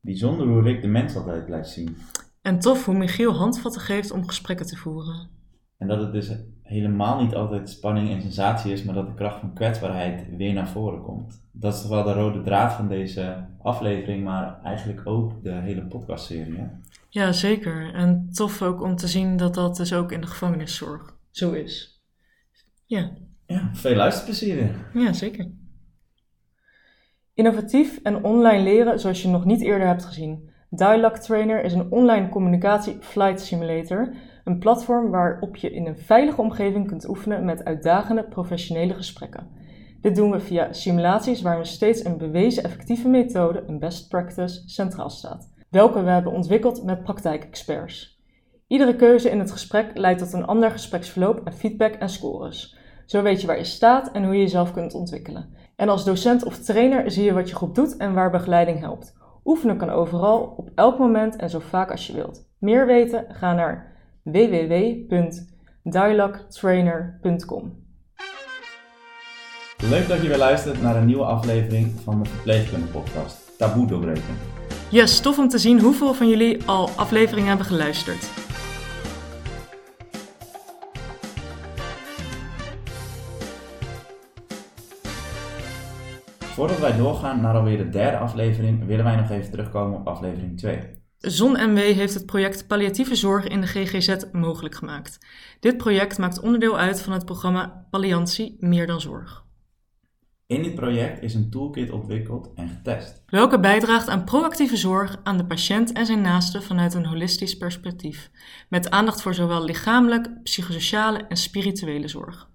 Bijzonder hoe Rick de mens altijd blijft zien. En tof hoe Michiel handvatten geeft om gesprekken te voeren. En dat het dus helemaal niet altijd spanning en sensatie is, maar dat de kracht van kwetsbaarheid weer naar voren komt. Dat is toch wel de rode draad van deze aflevering, maar eigenlijk ook de hele podcastserie. Hè? Ja, zeker. En tof ook om te zien dat dat dus ook in de gevangeniszorg zo is. Ja. Ja, veel luisterplezier weer. Ja, zeker. Innovatief en online leren zoals je nog niet eerder hebt gezien. Dialogue Trainer is een online communicatie flight simulator, een platform waarop je in een veilige omgeving kunt oefenen met uitdagende professionele gesprekken. Dit doen we via simulaties waarin steeds een bewezen effectieve methode, een best practice, centraal staat, welke we hebben ontwikkeld met praktijkexperts. Iedere keuze in het gesprek leidt tot een ander gespreksverloop en feedback en scores. Zo weet je waar je staat en hoe je jezelf kunt ontwikkelen. En als docent of trainer zie je wat je groep doet en waar begeleiding helpt. Oefenen kan overal, op elk moment en zo vaak als je wilt. Meer weten? Ga naar www.dialogtrainer.com. Leuk dat je weer luistert naar een nieuwe aflevering van de Verpleegkunde Podcast. Taboe doorbreken. Yes, tof om te zien hoeveel van jullie al afleveringen hebben geluisterd. Voordat wij doorgaan naar alweer de derde aflevering, willen wij nog even terugkomen op aflevering 2. ZonMW heeft het project Palliatieve Zorg in de GGZ mogelijk gemaakt. Dit project maakt onderdeel uit van het programma Palliantie Meer dan Zorg. In dit project is een toolkit ontwikkeld en getest. Welke bijdraagt aan proactieve zorg aan de patiënt en zijn naasten vanuit een holistisch perspectief, met aandacht voor zowel lichamelijk, psychosociale en spirituele zorg.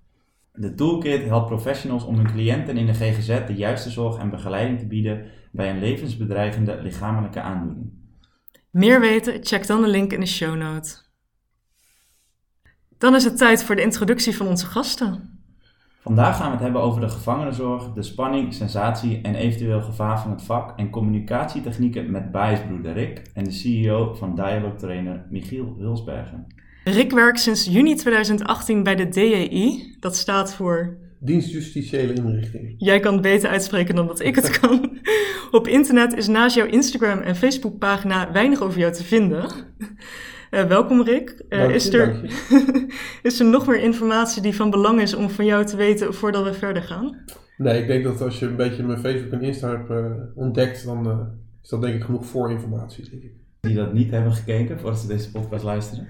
De toolkit helpt professionals om hun cliënten in de GGZ de juiste zorg en begeleiding te bieden bij een levensbedreigende lichamelijke aandoening. Meer weten? Check dan de link in de show note. Dan is het tijd voor de introductie van onze gasten. Vandaag gaan we het hebben over de gevangenenzorg, de spanning, sensatie en eventueel gevaar van het vak en communicatietechnieken met biasbroeder Rick en de CEO van Dialogue Trainer Michiel Hulsbergen. Rick werkt sinds juni 2018 bij de DEI. Dat staat voor. Dienst Justitiële Inrichting. Jij kan het beter uitspreken dan dat ik het kan. Op internet is naast jouw Instagram en Facebook pagina weinig over jou te vinden. Uh, welkom Rick. Uh, is, er, is er nog meer informatie die van belang is om van jou te weten voordat we verder gaan? Nee, ik denk dat als je een beetje mijn Facebook en Insta hebt uh, ontdekt, dan is dat denk ik genoeg voorinformatie. Denk ik. Die dat niet hebben gekeken voordat ze deze podcast luisteren?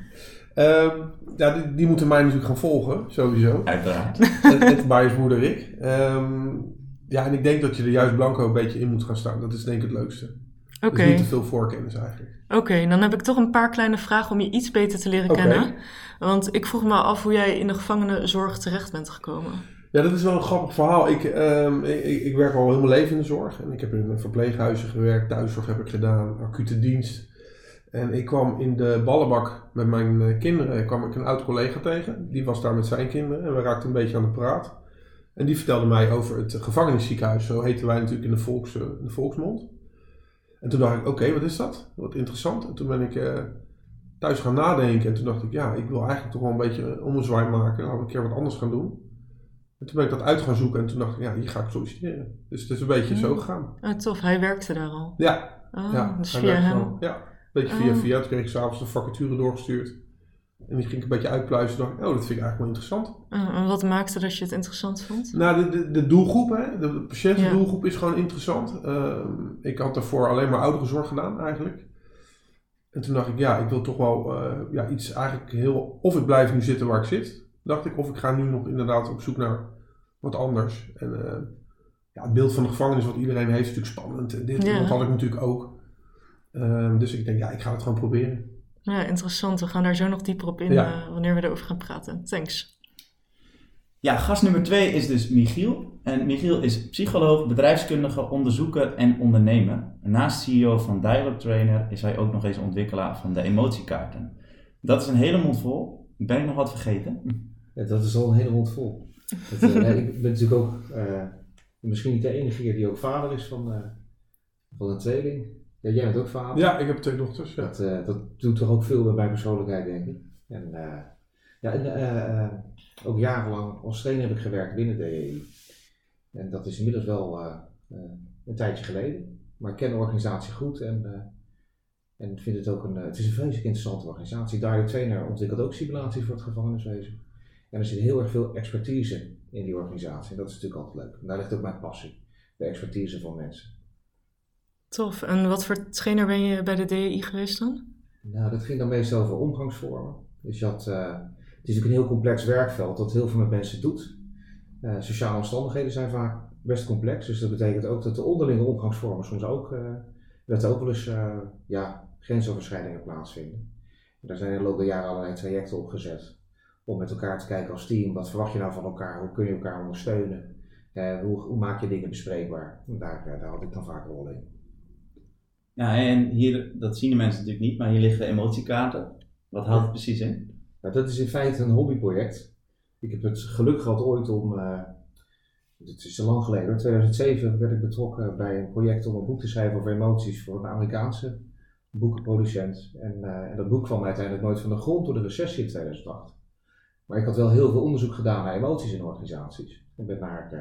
Um, ja, die, die, moeten mij natuurlijk gaan volgen, sowieso. Uiteraard. Het, het biasmoeder Rick. Um, ja, en ik denk dat je er juist blanco een beetje in moet gaan staan. Dat is denk ik het leukste. Oké. Okay. Dus niet te veel voorkennis eigenlijk. Oké, okay, dan heb ik toch een paar kleine vragen om je iets beter te leren okay. kennen. Want ik vroeg me af hoe jij in de gevangenenzorg terecht bent gekomen. Ja, dat is wel een grappig verhaal. Ik, um, ik, ik, werk al heel mijn leven in de zorg. En ik heb in verpleeghuizen gewerkt, thuiszorg heb ik gedaan, acute dienst. En ik kwam in de ballenbak met mijn kinderen, kwam ik een oud collega tegen. Die was daar met zijn kinderen en we raakten een beetje aan de praat. En die vertelde mij over het gevangenisziekenhuis, zo heten wij natuurlijk in de, volks, in de volksmond. En toen dacht ik, oké, okay, wat is dat? Wat interessant. En toen ben ik uh, thuis gaan nadenken en toen dacht ik, ja, ik wil eigenlijk toch wel een beetje ommezwaai maken. Laten we een keer wat anders gaan doen. En toen ben ik dat uit gaan zoeken en toen dacht ik, ja, hier ga ik solliciteren. Dus het is een beetje zo gegaan. Oh, tof, hij werkte daar al? Ja. Oh, ja dus via hem? Al, ja. Beetje via via. Toen kreeg ik s'avonds een vacature doorgestuurd. En die ging ik een beetje uitpluizen. dacht oh, dat vind ik eigenlijk wel interessant. Uh, en wat maakte dat je het interessant vond? Nou, de, de, de doelgroep, hè. De, de patiëntendoelgroep ja. is gewoon interessant. Uh, ik had daarvoor alleen maar ouderenzorg gedaan, eigenlijk. En toen dacht ik, ja, ik wil toch wel uh, ja, iets eigenlijk heel... Of ik blijf nu zitten waar ik zit, dacht ik. Of ik ga nu nog inderdaad op zoek naar wat anders. En ja, het beeld van de gevangenis wat iedereen heeft is natuurlijk spannend. En dit, ja. dat had ik natuurlijk ook. Uh, dus ik denk, ja, ik ga het gewoon proberen. Ja, interessant. We gaan daar zo nog dieper op in ja. uh, wanneer we erover gaan praten. Thanks. Ja, gast nummer twee is dus Michiel. En Michiel is psycholoog, bedrijfskundige, onderzoeker en ondernemer. Naast CEO van Dialogue Trainer is hij ook nog eens ontwikkelaar van de emotiekaarten. Dat is een hele mond vol. Ben ik nog wat vergeten? Ja, dat is al een hele mond vol. Dat, uh, ik ben natuurlijk ook misschien niet de enige hier die ook vader is van, van een tweeling. Ja, jij bent ook vader. Ja, ik heb twee dochters. Ja. Dat, uh, dat doet toch ook veel bij persoonlijkheid, denk ik. En, uh, ja, en uh, ook jarenlang als trainer heb ik gewerkt binnen de DEI. En dat is inmiddels wel een tijdje geleden. Maar ik ken de organisatie goed en, en vind het ook een, het is een vreselijk interessante organisatie. Direct Trainer ontwikkelt ook simulaties voor het gevangeniswezen. En er zit heel erg veel expertise in die organisatie. En dat is natuurlijk altijd leuk. En daar ligt ook mijn passie, de expertise van mensen. Tof. En wat voor trainer ben je bij de DEI geweest dan? Nou, dat ging dan meestal over omgangsvormen. Dus je had, uh, het is natuurlijk een heel complex werkveld dat heel veel met mensen doet. Uh, sociale omstandigheden zijn vaak best complex. Dus dat betekent ook dat de onderlinge omgangsvormen soms ook, dat er ook wel eens ja, grensoverschrijdingen plaatsvinden. En daar zijn in de loop der jaren allerlei trajecten op gezet. Om met elkaar te kijken als team, wat verwacht je nou van elkaar? Hoe kun je elkaar ondersteunen? hoe, hoe, maak je dingen bespreekbaar? Daar, daar had ik dan vaak een rol in. Ja, en hier, dat zien de mensen natuurlijk niet, maar hier liggen emotiekaarten. Wat houdt het precies in? Nou, dat is in feite een hobbyproject. Ik heb het geluk gehad ooit om, uh, het is al lang geleden, in 2007 werd ik betrokken bij een project om een boek te schrijven over emoties voor een Amerikaanse boekenproducent. En, uh, en dat boek kwam uiteindelijk nooit van de grond door de recessie in 2008. Maar ik had wel heel veel onderzoek gedaan naar emoties in organisaties. Ik ben daar uh,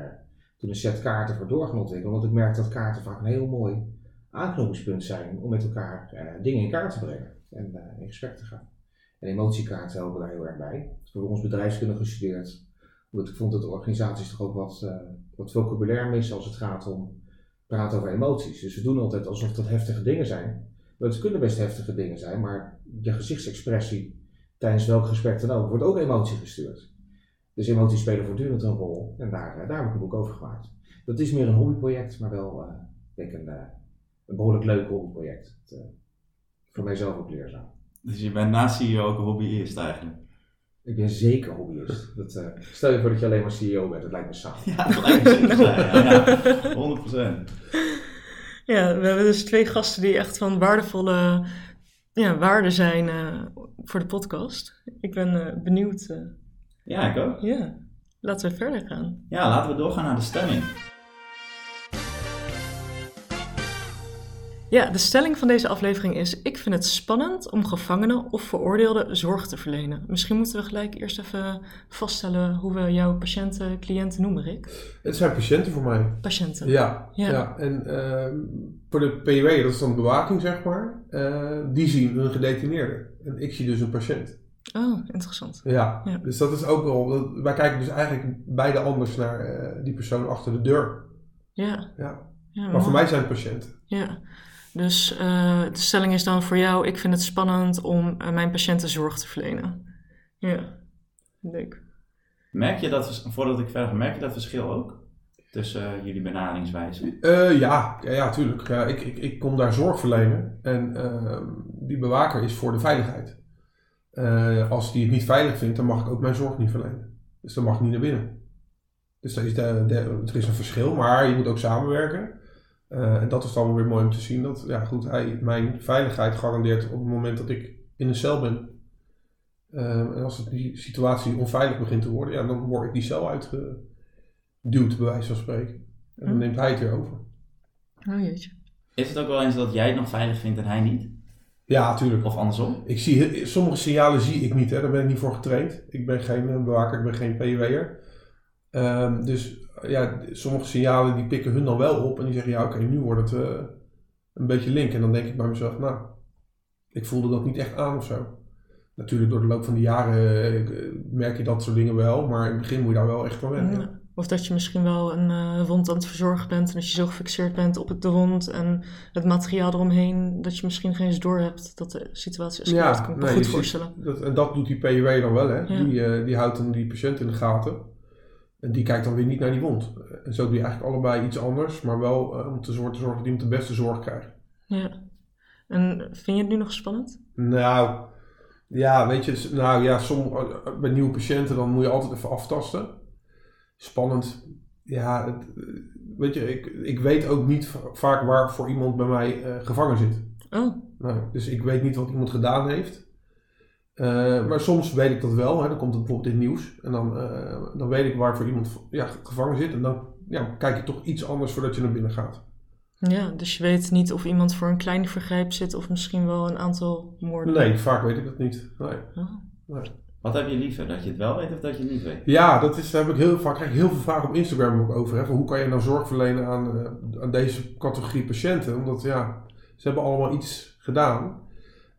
toen een set kaarten voor door gaan ontwikkelen, want ik merkte dat kaarten vaak een heel mooi aanknopingspunt zijn om met elkaar uh, dingen in kaart te brengen en uh, in gesprek te gaan. En emotiekaarten helpen daar heel erg bij. Ik heb ons bedrijfskunde gestudeerd, omdat ik vond dat organisaties toch ook wat, uh, wat vocabulaire missen als het gaat om praten over emoties. Dus we doen altijd alsof dat heftige dingen zijn. Maar het kunnen best heftige dingen zijn, maar je gezichtsexpressie tijdens welk gesprek dan ook wordt ook emotie gestuurd. Dus emoties spelen voortdurend een rol en daar, daar heb ik een boek over gemaakt. Dat is meer een hobbyproject, maar wel denk een een behoorlijk leuk hobbyproject. Het, uh, voor mijzelf ook leerzaam. Dus je bent naast CEO ook een hobbyist eigenlijk? Ik ben zeker hobbyist. Dat, uh, stel je voor dat je alleen maar CEO bent, dat lijkt me saai. Ja, dat lijkt me zeker saai, ja, 100%. Ja, we hebben dus twee gasten die echt van waardevolle ja, waarde zijn uh, voor de podcast. Ik ben uh, benieuwd. Uh, ja, ik ook. Ja, laten we verder gaan. Ja, laten we doorgaan naar de stemming. Ja, de stelling van deze aflevering is: Ik vind het spannend om gevangenen of veroordeelden zorg te verlenen. Misschien moeten we gelijk eerst even vaststellen hoe we jouw patiënten, cliënten noemen, Rick. Het zijn patiënten voor mij. Patiënten. Ja, ja. ja. en uh, voor de PW, dat is dan bewaking, zeg maar, uh, die zien een gedetineerde. En ik zie dus een patiënt. Oh, interessant. Ja, ja. dus dat is ook wel. Wij kijken dus eigenlijk beide anders naar uh, die persoon achter de deur. Ja. ja. maar voor mij zijn het patiënten. Ja. Dus uh, de stelling is dan voor jou: ik vind het spannend om uh, mijn patiënten zorg te verlenen. Ja, leuk. Merk je dat, voordat ik verder ga, merk je dat verschil ook? Tussen uh, jullie benaderingswijze? ja, ja, ja, tuurlijk. Ja, ik, ik, ik kom daar zorg verlenen en ehm, die bewaker is voor de veiligheid. als die het niet veilig vindt, dan mag ik ook mijn zorg niet verlenen. Dus dan mag ik niet naar binnen. Dus er is, de, de, er is een verschil, maar je moet ook samenwerken. Uh, en dat is dan weer mooi om te zien dat ja, goed, hij mijn veiligheid garandeert op het moment dat ik in een cel ben. Uh, en als die situatie onveilig begint te worden, ja, dan word ik die cel uitgeduwd, bij wijze van spreken. En dan hm. neemt hij het weer over. Oh jeetje. Is het ook wel eens dat jij het nog veilig vindt en hij niet? Ja, natuurlijk. Of andersom? Ik zie, sommige signalen zie ik niet, hè. daar ben ik niet voor getraind. Ik ben geen eh, bewaker, ik ben geen PW'er. Um, dus ja, sommige signalen die pikken hun dan wel op en die zeggen ja oké, nu wordt het uh, een beetje link. En dan denk ik bij mezelf, nou, ik voelde dat niet echt aan of zo. Natuurlijk door de loop van de jaren uh, merk je dat soort dingen wel, maar in het begin moet je daar wel echt van wennen. Ja. Of dat je misschien wel een uh, wond aan het verzorgen bent en dat je zo gefixeerd bent op het de wond en het materiaal eromheen, dat je misschien geen eens door hebt dat de situatie is. Ja, kan ik me nee, goed voorstellen. Dat, en dat doet die PUW dan wel, hè? Ja. Die, die houdt dan die patiënt in de gaten. En die kijkt dan weer niet naar die wond. En zo doe je eigenlijk allebei iets anders, maar wel uh, om te zorgen, te zorgen dat iemand de beste zorg krijgt. Ja. En vind je het nu nog spannend? Nou, ja, weet je, nou ja, som, eh, bij nieuwe patiënten dan moet je altijd even aftasten. Spannend. Ja, het, weet je, ik, ik weet ook niet vaak waar voor iemand bij mij uh, gevangen zit. Oh. Nou, dus ik weet niet wat iemand gedaan heeft. Uh, maar soms weet ik dat wel. Hè. Dan komt het bijvoorbeeld in het nieuws. En dan, uh, dan weet ik waarvoor iemand ja, gevangen zit. En dan ja, kijk je toch iets anders voordat je naar binnen gaat. Ja, dus je weet niet of iemand voor een klein vergrijp zit of misschien wel een aantal moorden. Nee, vaak weet ik dat niet. Nee. Oh. nee. Wat heb je liever? Dat je het wel weet of dat je het niet weet? Ja, dat is, daar heb ik heel vaak krijg ik heel veel vragen op Instagram ook over. Hè, van hoe kan je nou zorg verlenen aan, eh, aan deze categorie patiënten? Omdat ja, ze hebben allemaal iets gedaan.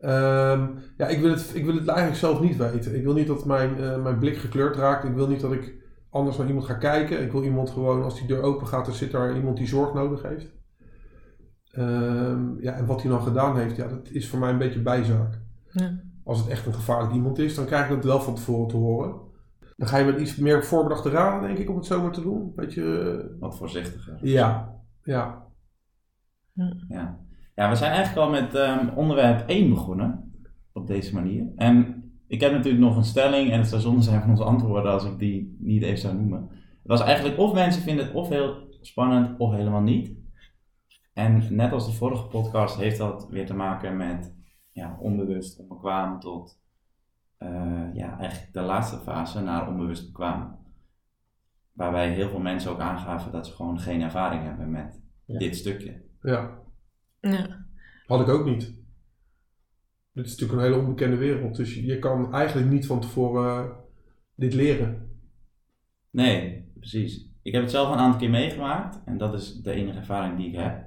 Ehm, ja, ik wil, het, ik wil het eigenlijk zelf niet weten. Ik wil niet dat mijn, eh, mijn blik gekleurd raakt. Ik wil niet dat ik anders naar iemand ga kijken. Ik wil iemand gewoon, als die deur open gaat, er zit daar iemand die zorg nodig heeft. Ehm, ja, en wat hij dan gedaan heeft, ja, dat is voor mij een beetje bijzaak. Ja. Als het echt een gevaarlijk iemand is, dan krijg ik dat wel van tevoren te horen. Dan ga je met iets meer voorbedachte raden, denk ik, om het zomaar te doen. Beetje, eh, Wat voorzichtiger. ja, ja. Ja. ja, we zijn eigenlijk al met ehm, onderwerp 1 begonnen. Op deze manier. En ik heb natuurlijk nog een stelling. En het zou zonde zijn van onze antwoorden als ik die niet even zou noemen. Het was eigenlijk of mensen vinden het of heel spannend of helemaal niet. En net als de vorige podcast heeft dat weer te maken met ja, onbewust onbekwaam tot eh, ja, eigenlijk de laatste fase naar onbewust bekwaam. Waarbij heel veel mensen ook aangaven dat ze gewoon geen ervaring hebben met Ja. dit stukje. ja. Ja. Had ik ook niet. Dit is natuurlijk een hele onbekende wereld. Dus je kan eigenlijk niet van tevoren eh, dit leren. Nee, precies. Ik heb het zelf een aantal keer meegemaakt en dat is de enige ervaring die ik heb.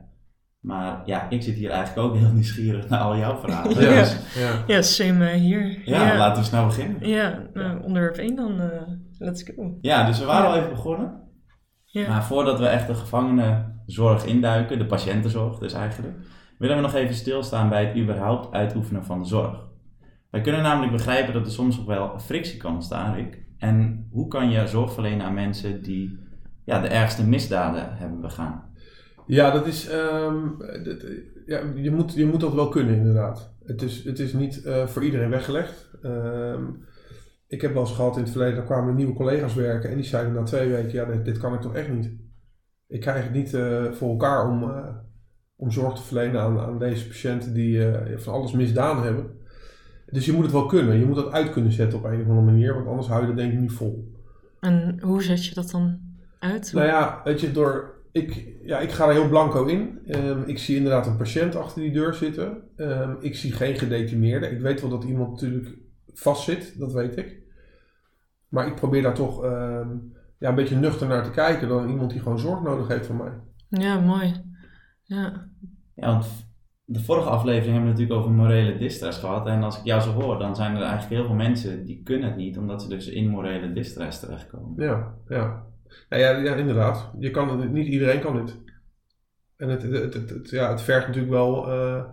Maar ja, ik zit hier eigenlijk ook heel nieuwsgierig naar al jouw verhalen. Ja. Dus Ja. Ja, same eh, hier. ja, ja. laten we snel beginnen. Ja, nou, onderwerp 1 dan. eh, let's go. Ja, dus we waren al even begonnen. Ja. Maar voordat we echt de gevangenenzorg induiken, de patiëntenzorg dus eigenlijk, willen we nog even stilstaan bij het überhaupt uitoefenen van de zorg. Wij kunnen namelijk begrijpen dat er soms ook wel frictie kan ontstaan, Rick. En hoe kan je zorg verlenen aan mensen die ja, de ergste misdaden hebben begaan? Ja, dat is. ehm, ja, je, moet, je moet dat wel kunnen, inderdaad. Het is, het is niet eh, voor iedereen weggelegd. Ehm, ik heb wel eens gehad in het verleden, daar kwamen nieuwe collega's werken en die zeiden na twee weken: ja, dit kan ik toch echt niet. Ik krijg het niet eh, voor elkaar om, eh, om zorg te verlenen aan, aan deze patiënten die eh, van alles misdaan hebben. Dus je moet het wel kunnen. Je moet dat uit kunnen zetten op een of andere manier, want anders hou je dat denk ik niet vol. En hoe zet je dat dan uit? Nou ja, weet je, door, ik, ja, ik ga er heel blanco in. Ehm, ik zie inderdaad een patiënt achter die deur zitten. Ehm, ik zie geen gedetineerde. Ik weet wel dat iemand natuurlijk vastzit, dat weet ik. Maar ik probeer daar toch ehm, ja, een beetje nuchter naar te kijken dan iemand die gewoon zorg nodig heeft van mij. Ja, mooi. Ja. Ja, want de vorige aflevering hebben we natuurlijk over morele distress gehad. En als ik jou zo hoor, dan zijn er eigenlijk heel veel mensen die kunnen het niet, omdat ze dus in morele distress terechtkomen. Ja, ja. Nou ja, ja, inderdaad. Je kan het, niet iedereen kan dit. En het, het, het, het- ja, het vergt natuurlijk wel eh,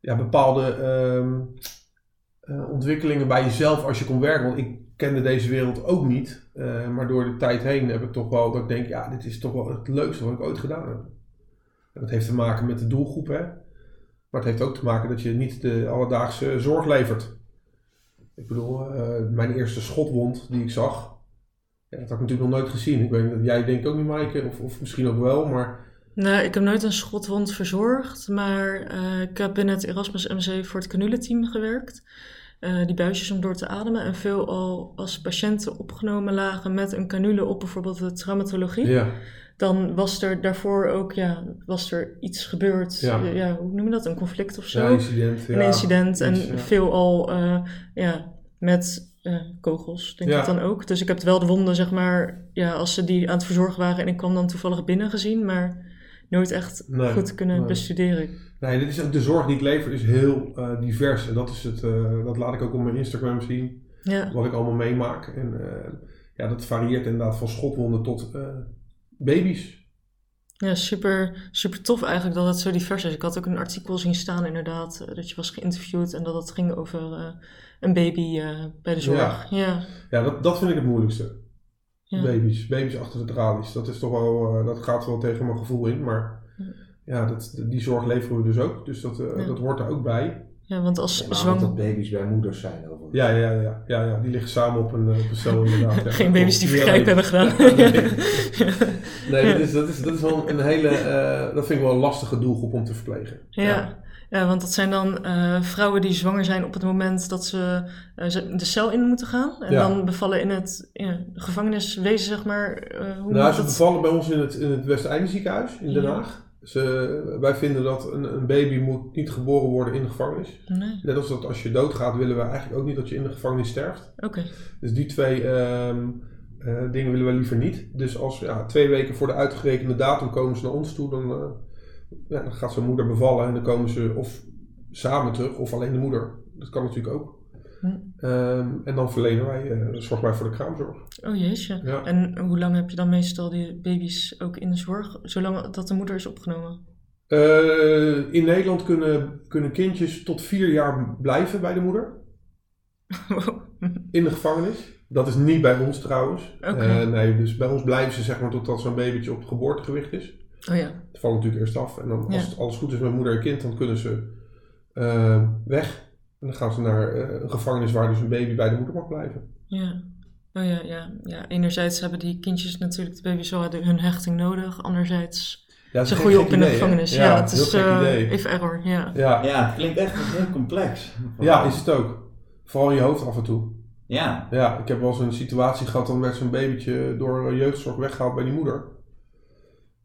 ja, bepaalde ehm, eh, ontwikkelingen bij jezelf als je komt werken. Want ik kende deze wereld ook niet. Eh, maar door de tijd heen heb ik toch wel dat ik denk, ja, dit is toch wel het leukste wat ik ooit gedaan heb. En dat heeft te maken met de doelgroep, hè. Maar het heeft ook te maken dat je niet de alledaagse zorg levert. Ik bedoel, eh, mijn eerste schotwond die ik zag, ja, dat had ik natuurlijk nog nooit gezien. Ik weet niet, jij denkt ook niet, Maaike, of, of misschien ook wel, maar Nou, ik heb nooit een schotwond verzorgd, maar eh, ik heb binnen het Erasmus MC voor het canuleteam gewerkt. Eh, die buisjes om door te ademen en veel al als patiënten opgenomen lagen met een canule op bijvoorbeeld de traumatologie. ja, Dan was er daarvoor ook, ja, was er iets gebeurd. Ja. Ja, hoe noem je dat? Een conflict of zo? ja incident. een incident en veel al eh, ja, met eh, kogels, denk ik dan ook. Dus ik heb wel de wonden, zeg maar, ja, als ze die aan het verzorgen waren en ik kwam dan toevallig binnen gezien, maar nooit echt Nee, goed kunnen nee. bestuderen. Nee, dit is, de zorg die ik lever is heel eh, divers. En dat, is het, eh, dat laat ik ook op mijn Instagram zien. Ja, Wat ik allemaal meemaak. En eh, ja, dat varieert inderdaad van schotwonden tot baby's. ja super, super tof eigenlijk dat het zo divers is. Ik had ook een artikel zien staan inderdaad, dat je was geïnterviewd en dat het ging over een baby bij de zorg. Ja, Ja, dat, dat vind ik het moeilijkste. Ja. Baby's. Baby's achter de tralies. Dat is toch wel, eh, dat gaat wel tegen mijn gevoel in. Maar ja, dat, die zorg leveren we dus ook. Dus dat, eh, Ja. dat hoort er ook bij. ja want als Maar dat baby's bij moeders zijn overigens. Ja, ja, ja, ja, ja. Die liggen samen op een, eh, cel inderdaad. Ja, Geen baby's die vergrijp hebben gedaan. Nee, dat, is, dat, is, dat is wel een hele, eh, dat vind ik wel een lastige doelgroep om te verplegen. Ja. Ja, want dat zijn dan eh, vrouwen die zwanger zijn op het moment dat ze eh, ze de cel in moeten gaan. En Ja. dan bevallen in het ja, gevangeniswezen, zeg maar. eh, hoe Nou, ze dat? bevallen bij ons in het, in het Westeinde ziekenhuis in Den Ja. Haag. Ze, wij vinden dat een, een baby moet niet geboren worden in de gevangenis. Nee. Net als dat als je doodgaat willen we eigenlijk ook niet dat je in de gevangenis sterft. Oké. Dus die twee ehm, eh, dingen willen we liever niet. Dus als ja, twee weken voor de uitgerekende datum komen ze naar ons toe, dan, eh, ja, dan gaat zijn moeder bevallen en dan komen ze of samen terug of alleen de moeder. Dat kan natuurlijk ook. Hm. Ehm, en dan verlenen wij, dan zorgen wij voor de kraamzorg. Oh jeetje. Ja. En hoe lang heb je dan meestal die baby's ook in de zorg? Zolang dat de moeder is opgenomen? Eh, in Nederland kunnen, kunnen kindjes tot vier jaar blijven bij de moeder. In de gevangenis. Dat is niet bij ons trouwens. Oké. Eh, nee, dus bij ons blijven ze zeg maar totdat zo'n babytje op geboortegewicht is. Oh ja. Het valt natuurlijk eerst af. En dan, als Ja. het alles goed is met moeder en kind, dan kunnen ze eh, weg. En dan gaan ze naar eh, een gevangenis waar dus een baby bij de moeder mag blijven. Ja. Oh ja, ja. ja. Enerzijds hebben die kindjes natuurlijk, de baby's wel hun hechting nodig. Anderzijds, Ja, ze is een groeien op in de gevangenis. Ja, het heel is gek eh, idee. even error. Ja. Ja. Ja, het klinkt echt heel complex. ja, is het ook. Vooral in je hoofd af en toe. Ja, Ja, ik heb wel eens een situatie gehad, dan werd zo'n babytje door jeugdzorg weggehaald bij die moeder.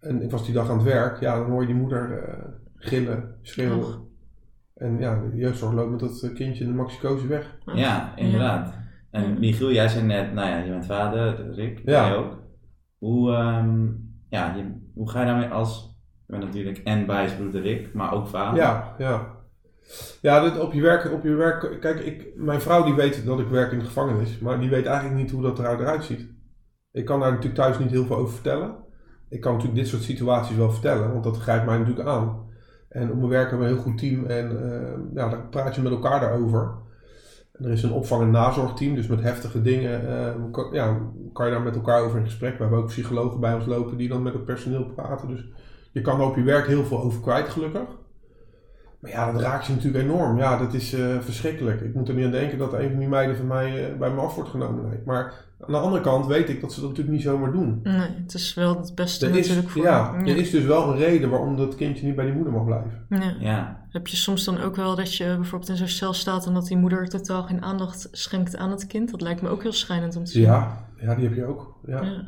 En ik was die dag aan het werk, ja, dan hoor je die moeder eh, gillen, schreeuwen. Och. En ja, de jeugdzorg loopt met dat eh, kindje in de maxicosi weg. ja, inderdaad. En. Michiel, jij zei net, nou ja, je bent vader, Rick, Ja. jij ook. Hoe, ehm, ja, je, hoe ga je daarmee als, je bent natuurlijk en bijsbroeder Rick, maar ook vader. Ja, ja. Ja, dit, op, je werk, op je werk, kijk, ik, mijn vrouw die weet dat ik werk in de gevangenis, maar die weet eigenlijk niet hoe dat eruit eruit ziet. Ik kan daar natuurlijk thuis niet heel veel over vertellen. Ik kan natuurlijk dit soort situaties wel vertellen, want dat grijpt mij natuurlijk aan. En op mijn werk hebben we een heel goed team en eh, ja, daar praat je met elkaar daarover. Er is een opvang- en nazorgteam, dus met heftige dingen eh, kan, ja, kan je daar met elkaar over in gesprek. We hebben ook psychologen bij ons lopen die dan met het personeel praten. Dus je kan er op je werk heel veel over kwijt, gelukkig. Maar ja, dat raakt je natuurlijk enorm. Ja, dat is eh, verschrikkelijk. Ik moet er niet aan denken dat een van die meiden van mij eh, bij me af wordt genomen. Nee. Maar aan de andere kant weet ik dat ze dat natuurlijk niet zomaar doen. Nee, het is wel het beste Er is, natuurlijk voor ja, er is dus wel een reden waarom dat kindje niet bij die moeder mag blijven. Ja. Ja, Heb je soms dan ook wel dat je bijvoorbeeld in zo'n cel staat en dat die moeder totaal geen aandacht schenkt aan het kind? Dat lijkt me ook heel schrijnend om te zien. Ja, ja die heb je ook. Ja. Ja.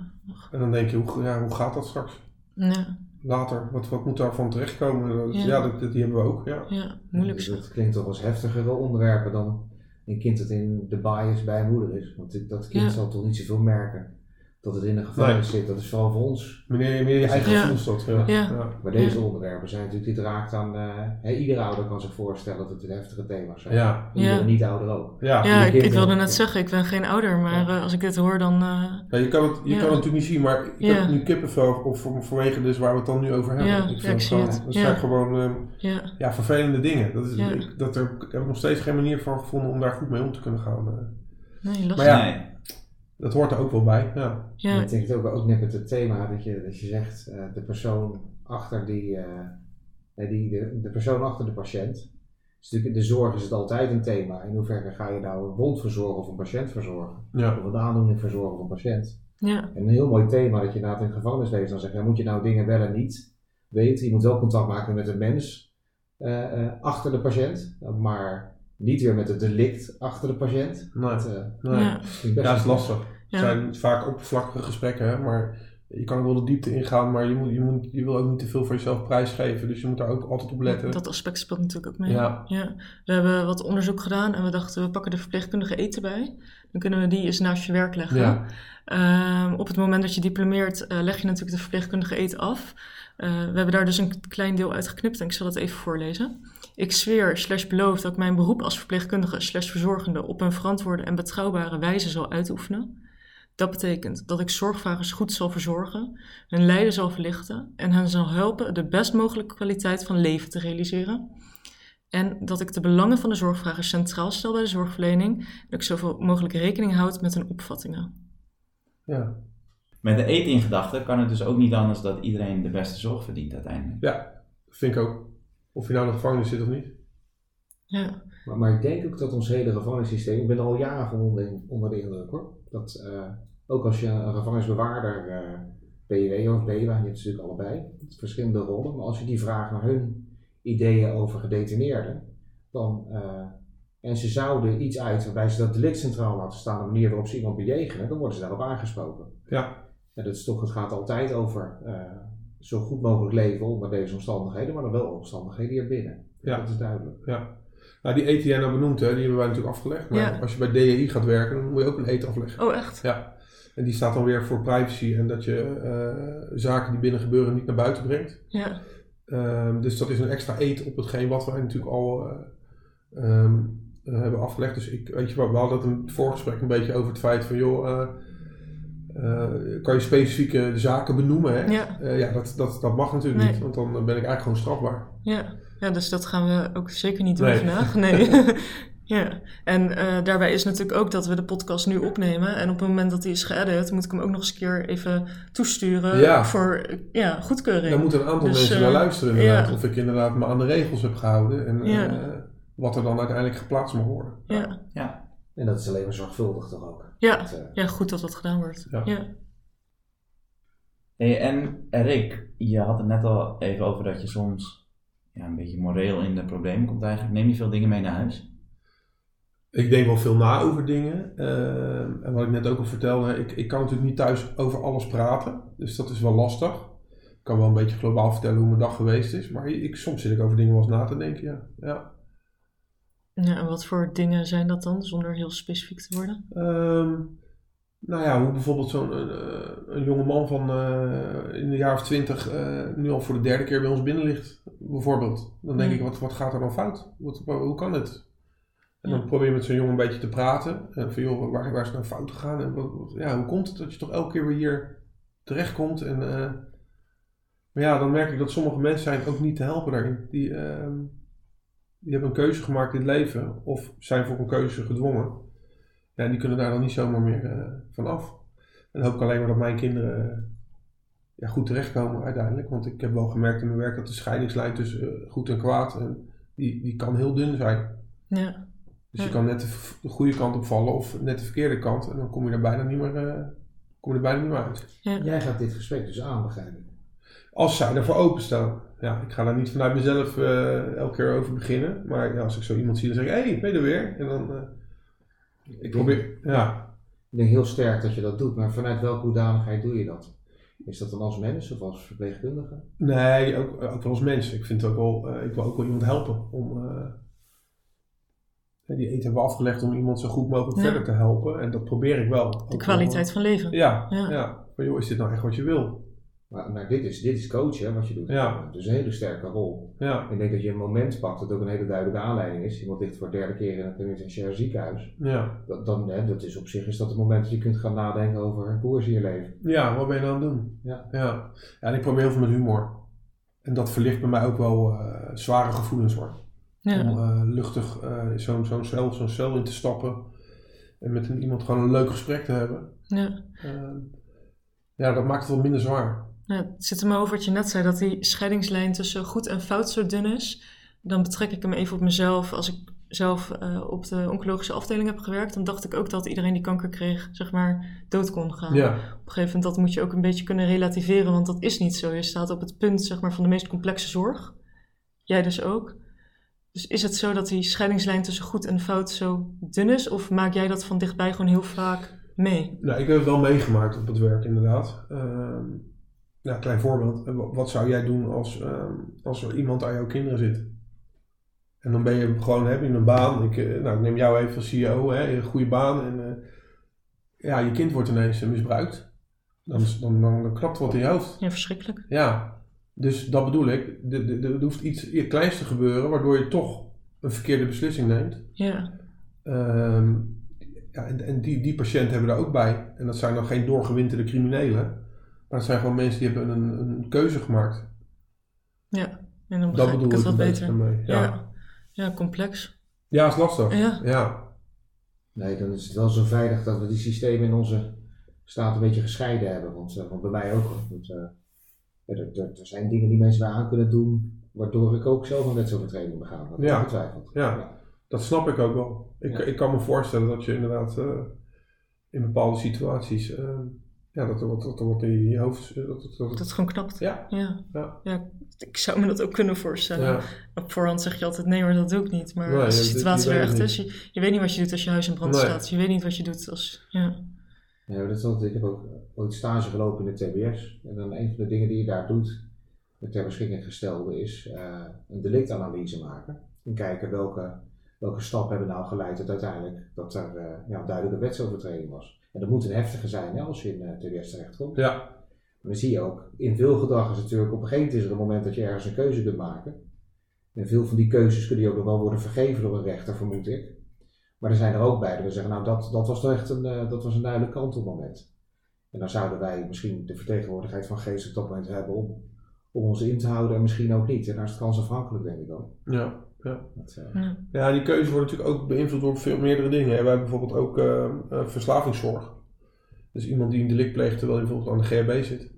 En dan denk je, hoe, ja, hoe gaat dat straks? Ja, Later, wat, wat moet daarvan terechtkomen? Dat, Ja. ja, dat, die hebben we ook. Ja. ja, moeilijk zo. Dat klinkt toch als heftigere onderwerpen dan een kind dat in de bias bij een moeder is. Want dit- dat kind Ja. zal toch niet zoveel merken dat het in een gevangenis zit. Dat is vooral voor ons. Meneer, meer je eigen Ja. gevoelstot. Ja. Ja. Ja. Maar deze onderwerpen zijn natuurlijk, dit raakt aan, eh, hè, iedere ouder kan zich voorstellen dat het een heftige thema's zijn. Ja. Iedere niet-ouder ook. Ja. Ja, ik, wilde net zeggen, ik ben geen ouder, maar eh, als ik dit hoor dan... eh, Ja, je kan het, je Ja. kan het natuurlijk niet zien, maar ik Ja. heb nu kippenvel of voor, vanwege dus waar we het dan nu over hebben. Ja, ik ja, vind ik gewoon, het. dat Ja. zijn gewoon ehm, ja, ja, vervelende dingen. Dat is, Ja. ik, dat er, ik heb nog steeds geen manier van gevonden om daar goed mee om te kunnen gaan. eh. nee, lastig. Maar ja, nee. Dat hoort er ook wel bij. Ja. Ja, Ik denk het ook, ook net met het thema dat je, dat je zegt, eh, de persoon achter die, eh, eh, die de, de persoon achter de patiënt. Dus natuurlijk, in de zorg is het altijd een thema. In hoeverre ga je nou een wond verzorgen of een patiënt verzorgen? Ja. Of een aandoening verzorgen of een patiënt? ja, En een heel mooi thema dat je inderdaad in gevangenisleven dan zegt, ja, moet je nou dingen wel en niet weten? Je moet wel contact maken met de mens eh, eh, achter de patiënt, maar niet weer met het delict achter de patiënt. Nee. Dat, Nee. ja, vind ik best Ja, dat is wel- lastig. Het ja. zijn vaak oppervlakkige gesprekken, hè, maar je kan ook wel de diepte ingaan, maar je, moet, je, moet, je wil ook niet te veel van jezelf prijsgeven. Dus je moet daar ook altijd op letten. Dat aspect speelt natuurlijk ook mee. Ja. We hebben wat onderzoek gedaan en we dachten, we pakken de verpleegkundige eten bij. Dan kunnen we die eens naast je werk leggen. Ja. Ehm, op het moment dat je diplomeert, eh, leg je natuurlijk de verpleegkundige eet af. Eh, we hebben daar dus een klein deel uitgeknipt en ik zal het even voorlezen. Ik zweer slash beloof dat ik mijn beroep als verpleegkundige slash verzorgende op een verantwoorde en betrouwbare wijze zal uitoefenen. Dat betekent dat ik zorgvragers goed zal verzorgen, hun lijden zal verlichten en hen zal helpen de best mogelijke kwaliteit van leven te realiseren. En dat ik de belangen van de zorgvragers centraal stel bij de zorgverlening en dat ik zoveel mogelijk rekening houd met hun opvattingen. Ja. Met de eet in gedachten kan het dus ook niet anders dat iedereen de beste zorg verdient uiteindelijk. ja, vind ik ook. Of je nou in de gevangenis zit of niet. Ja, Maar, maar ik denk ook dat ons hele gevangenissysteem, ik ben al jaren van onder, onder de indruk hoor, dat eh, ook als je een gevangenisbewaarder BW of BWA, je hebt natuurlijk allebei, verschillende rollen, maar als je die vraagt naar hun ideeën over gedetineerden, dan, eh, en ze zouden iets uit waarbij ze dat delict centraal laten staan, de manier waarop ze iemand bejegenen, dan worden ze daarop aangesproken. Ja. Ja, dat is toch, het gaat altijd over zo goed mogelijk leven onder deze omstandigheden, maar dan wel omstandigheden hier binnen. Ja. Dat is duidelijk. Ja. Nou, die eten die jij nou benoemd, hè, die hebben wij natuurlijk afgelegd. Maar Ja. als je bij DEI gaat werken, dan moet je ook een eten afleggen. Oh, echt? Ja. En die staat dan weer voor privacy en dat je eh, zaken die binnen gebeuren niet naar buiten brengt. Ja. Ehm, dus dat is een extra eet op hetgeen wat wij natuurlijk al eh, ehm, eh, hebben afgelegd. Dus ik, weet je we hadden het in het voorgesprek een beetje over het feit van, joh, kan je specifieke zaken benoemen? Hè? Ja. Ja, dat, dat, dat mag natuurlijk Nee. niet, want dan ben ik eigenlijk gewoon strafbaar. Ja. Ja, dus dat gaan we ook zeker niet doen Nee. vandaag. Nee. ja, en eh, daarbij is natuurlijk ook dat we de podcast nu opnemen. En op het moment dat die is geëdit, moet ik hem ook nog eens een keer even toesturen Ja. voor eh, ja, goedkeuring. Daar moeten een aantal Dus, mensen eh, naar luisteren inderdaad. ja. Of ik inderdaad me aan de regels heb gehouden en Ja. eh, wat er dan uiteindelijk geplaatst mag worden. ja. Ja, En dat is alleen maar zorgvuldig toch ook. Ja. Dat, eh, ja, goed dat dat gedaan wordt. Ja. Ja. Hey, en Rick, je had het net al even over dat je soms ja, een beetje moreel in de problemen komt eigenlijk. Neem je veel dingen mee naar huis? Ik denk wel veel na over dingen. eh, en wat ik net ook al vertelde, ik, ik kan natuurlijk niet thuis over alles praten. Dus dat is wel lastig. Ik kan wel een beetje globaal vertellen hoe mijn dag geweest is. Maar ik, soms zit ik over dingen wel eens na te denken, ja. ja. Ja, en wat voor dingen zijn dat dan, zonder heel specifiek te worden? Ehm, nou ja, hoe bijvoorbeeld zo'n eh, een jonge man van eh, in de jaar of twintig eh, nu al voor de derde keer bij ons binnen ligt, bijvoorbeeld. Dan denk Ja. ik, wat, wat gaat er dan fout? Wat, wa- hoe kan het? En dan Ja. probeer je met zo'n jongen een beetje te praten. En van joh, waar, waar is het nou fout gegaan? En wat, wat- ja, hoe komt het dat je toch elke keer weer hier terechtkomt? En, eh, maar ja, dan merk ik dat sommige mensen zijn ook niet te helpen daarin. Die, ehm, die hebben een keuze gemaakt in het leven of zijn voor een keuze gedwongen. Ja, die kunnen daar dan niet zomaar meer eh, van af. En dan hoop ik alleen maar dat mijn kinderen eh, ja, goed terechtkomen uiteindelijk. Want ik heb wel gemerkt in mijn werk dat de scheidingslijn tussen eh, goed en kwaad, en die, die kan heel dun zijn. Ja, Dus je kan net de, goede kant opvallen of net de verkeerde kant. En dan kom je er bijna niet meer, eh, kom je er bijna niet meer uit. ja. Jij gaat dit gesprek dus aan, begrijp ik. Als zij ervoor openstaan. Ja, ik ga daar niet vanuit mezelf eh, elke keer over beginnen. Maar ja, als ik zo iemand zie, dan zeg ik, hé, hey, ben je er weer? En dan, eh, ik probeer, ja. Ik denk heel sterk dat je dat doet, maar vanuit welke hoedanigheid doe je dat? Is dat dan als mens of als verpleegkundige? Nee, ook, ook wel als mens. Ik vind ook wel, eh, ik wil ook wel iemand helpen om. eh, die eten hebben we afgelegd om iemand zo goed mogelijk Ja. verder te helpen. En dat probeer ik wel. De kwaliteit van leven. Ja, Ja. ja. Van joh, is dit nou echt wat je wil? Maar, maar dit, is, dit is coachen, wat je doet. Ja. Dus een hele sterke rol. Ja, Ik denk dat je een moment pakt dat ook een hele duidelijke aanleiding is. Iemand ligt voor de derde keer in het penitentiair ziekenhuis. ja. Dat, dan, hè, dat is op zich is dat het moment dat je kunt gaan nadenken over hoe is je leven. Ja, wat ben je nou aan het doen? Ja. Ja, ja en ik probeer heel veel met humor. En dat verlicht bij mij ook wel eh, zware gevoelens hoor. Ja. Om eh, luchtig eh, zo'n zo'n cel, zo'n cel in te stappen. En met een, iemand gewoon een leuk gesprek te hebben. Ja. Eh, ja, dat maakt het wel minder zwaar. Ja, het zit mijn hoofd wat je net zei, dat die scheidingslijn tussen goed en fout zo dun is. Dan betrek ik hem even op mezelf. Als ik zelf eh, op de oncologische afdeling heb gewerkt, dan dacht ik ook dat iedereen die kanker kreeg, zeg maar, dood kon gaan. Ja, Op een gegeven moment, dat moet je ook een beetje kunnen relativeren, want dat is niet zo. Je staat op het punt, zeg maar, van de meest complexe zorg. Jij dus ook. Dus is het zo dat die scheidingslijn tussen goed en fout zo dun is? Of maak jij dat van dichtbij gewoon heel vaak mee? nou, ik heb het wel meegemaakt op het werk inderdaad. Ehm ja, klein voorbeeld. Eh, wa- Wat zou jij doen als, ehm, als er iemand aan jouw kinderen zit? En dan ben je gewoon, heb je een baan. Ik, eh, nou, ik neem jou even als CEO, hè, een goede baan. En eh, ja, je kind wordt ineens misbruikt. Dan, dan, dan, knapt wat in je hoofd. Ja, verschrikkelijk. Ja, dus dat bedoel ik. De- de- de- Er hoeft iets iets kleins te gebeuren waardoor je toch een verkeerde beslissing neemt. Ja, Ehm, ja, en en die, die patiënten hebben daar ook bij. En dat zijn dan geen doorgewinterde criminelen. Maar dat zijn gewoon mensen die hebben een, een keuze gemaakt. ja. En dan Dat begrijp ik het een wat beetje beter. Ja. Ja. ja. complex. ja, is lastig. Ja. Ja. Nee, dan is het wel zo veilig dat we die systemen in onze staat een beetje gescheiden hebben. Want, eh, want bij mij ook. Want, eh, ja, er, er, er zijn dingen die mensen bij aan kunnen doen, waardoor ik ook zelf een wetsovertreding begaan. Dat Ja. ongetwijfeld. Ja. Dat snap ik ook wel. Ik, Ja. ik kan me voorstellen dat je inderdaad eh, in bepaalde situaties, ja, dat dat er wat in je hoofd, eh, dat, dat, Dat dat, het gewoon knapt. ja, Ja. Ja. ja. Ik zou me dat ook kunnen voorstellen. ja, Op voorhand zeg je altijd nee, maar dat doe ik niet. Maar Nee, als de je- situatie er echt is, je, je weet niet wat je doet als je huis in brand Nee. staat. Je weet niet wat je doet als... Ja. Ja, dat is altijd, ik heb ook ooit stage gelopen in de TBS. En dan een van de dingen die je daar doet, ter beschikking gestelde is eh, een delictanalyse maken. En kijken welke, welke stappen hebben nou geleid tot uiteindelijk dat er eh, ja, een duidelijke wetsovertreding was. En dat moet een heftige zijn hè, als je in uh, TBS terechtkomt. Ja, Maar dan zie je ook, in veel gedrag is natuurlijk op een gegeven moment is er een moment dat je ergens een keuze kunt maken. En veel van die keuzes kunnen je ook nog wel worden vergeven door een rechter, vermoed ik. Maar er zijn er ook bij dat we zeggen, nou dat, dat was toch echt een, eh, dat was een duidelijk kantelmoment. En dan zouden wij misschien de vertegenwoordigheid van geest op dat moment hebben om, om ons in te houden en misschien ook niet. En daar is het kansafhankelijk denk ik ook. ja. Dat, Ja. Ja, die keuze wordt natuurlijk ook beïnvloed door veel meerdere dingen. hè. Wij hebben bijvoorbeeld ook eh, eh, verslavingszorg. Dus iemand die een delict pleegt terwijl hij bijvoorbeeld aan de GHB zit.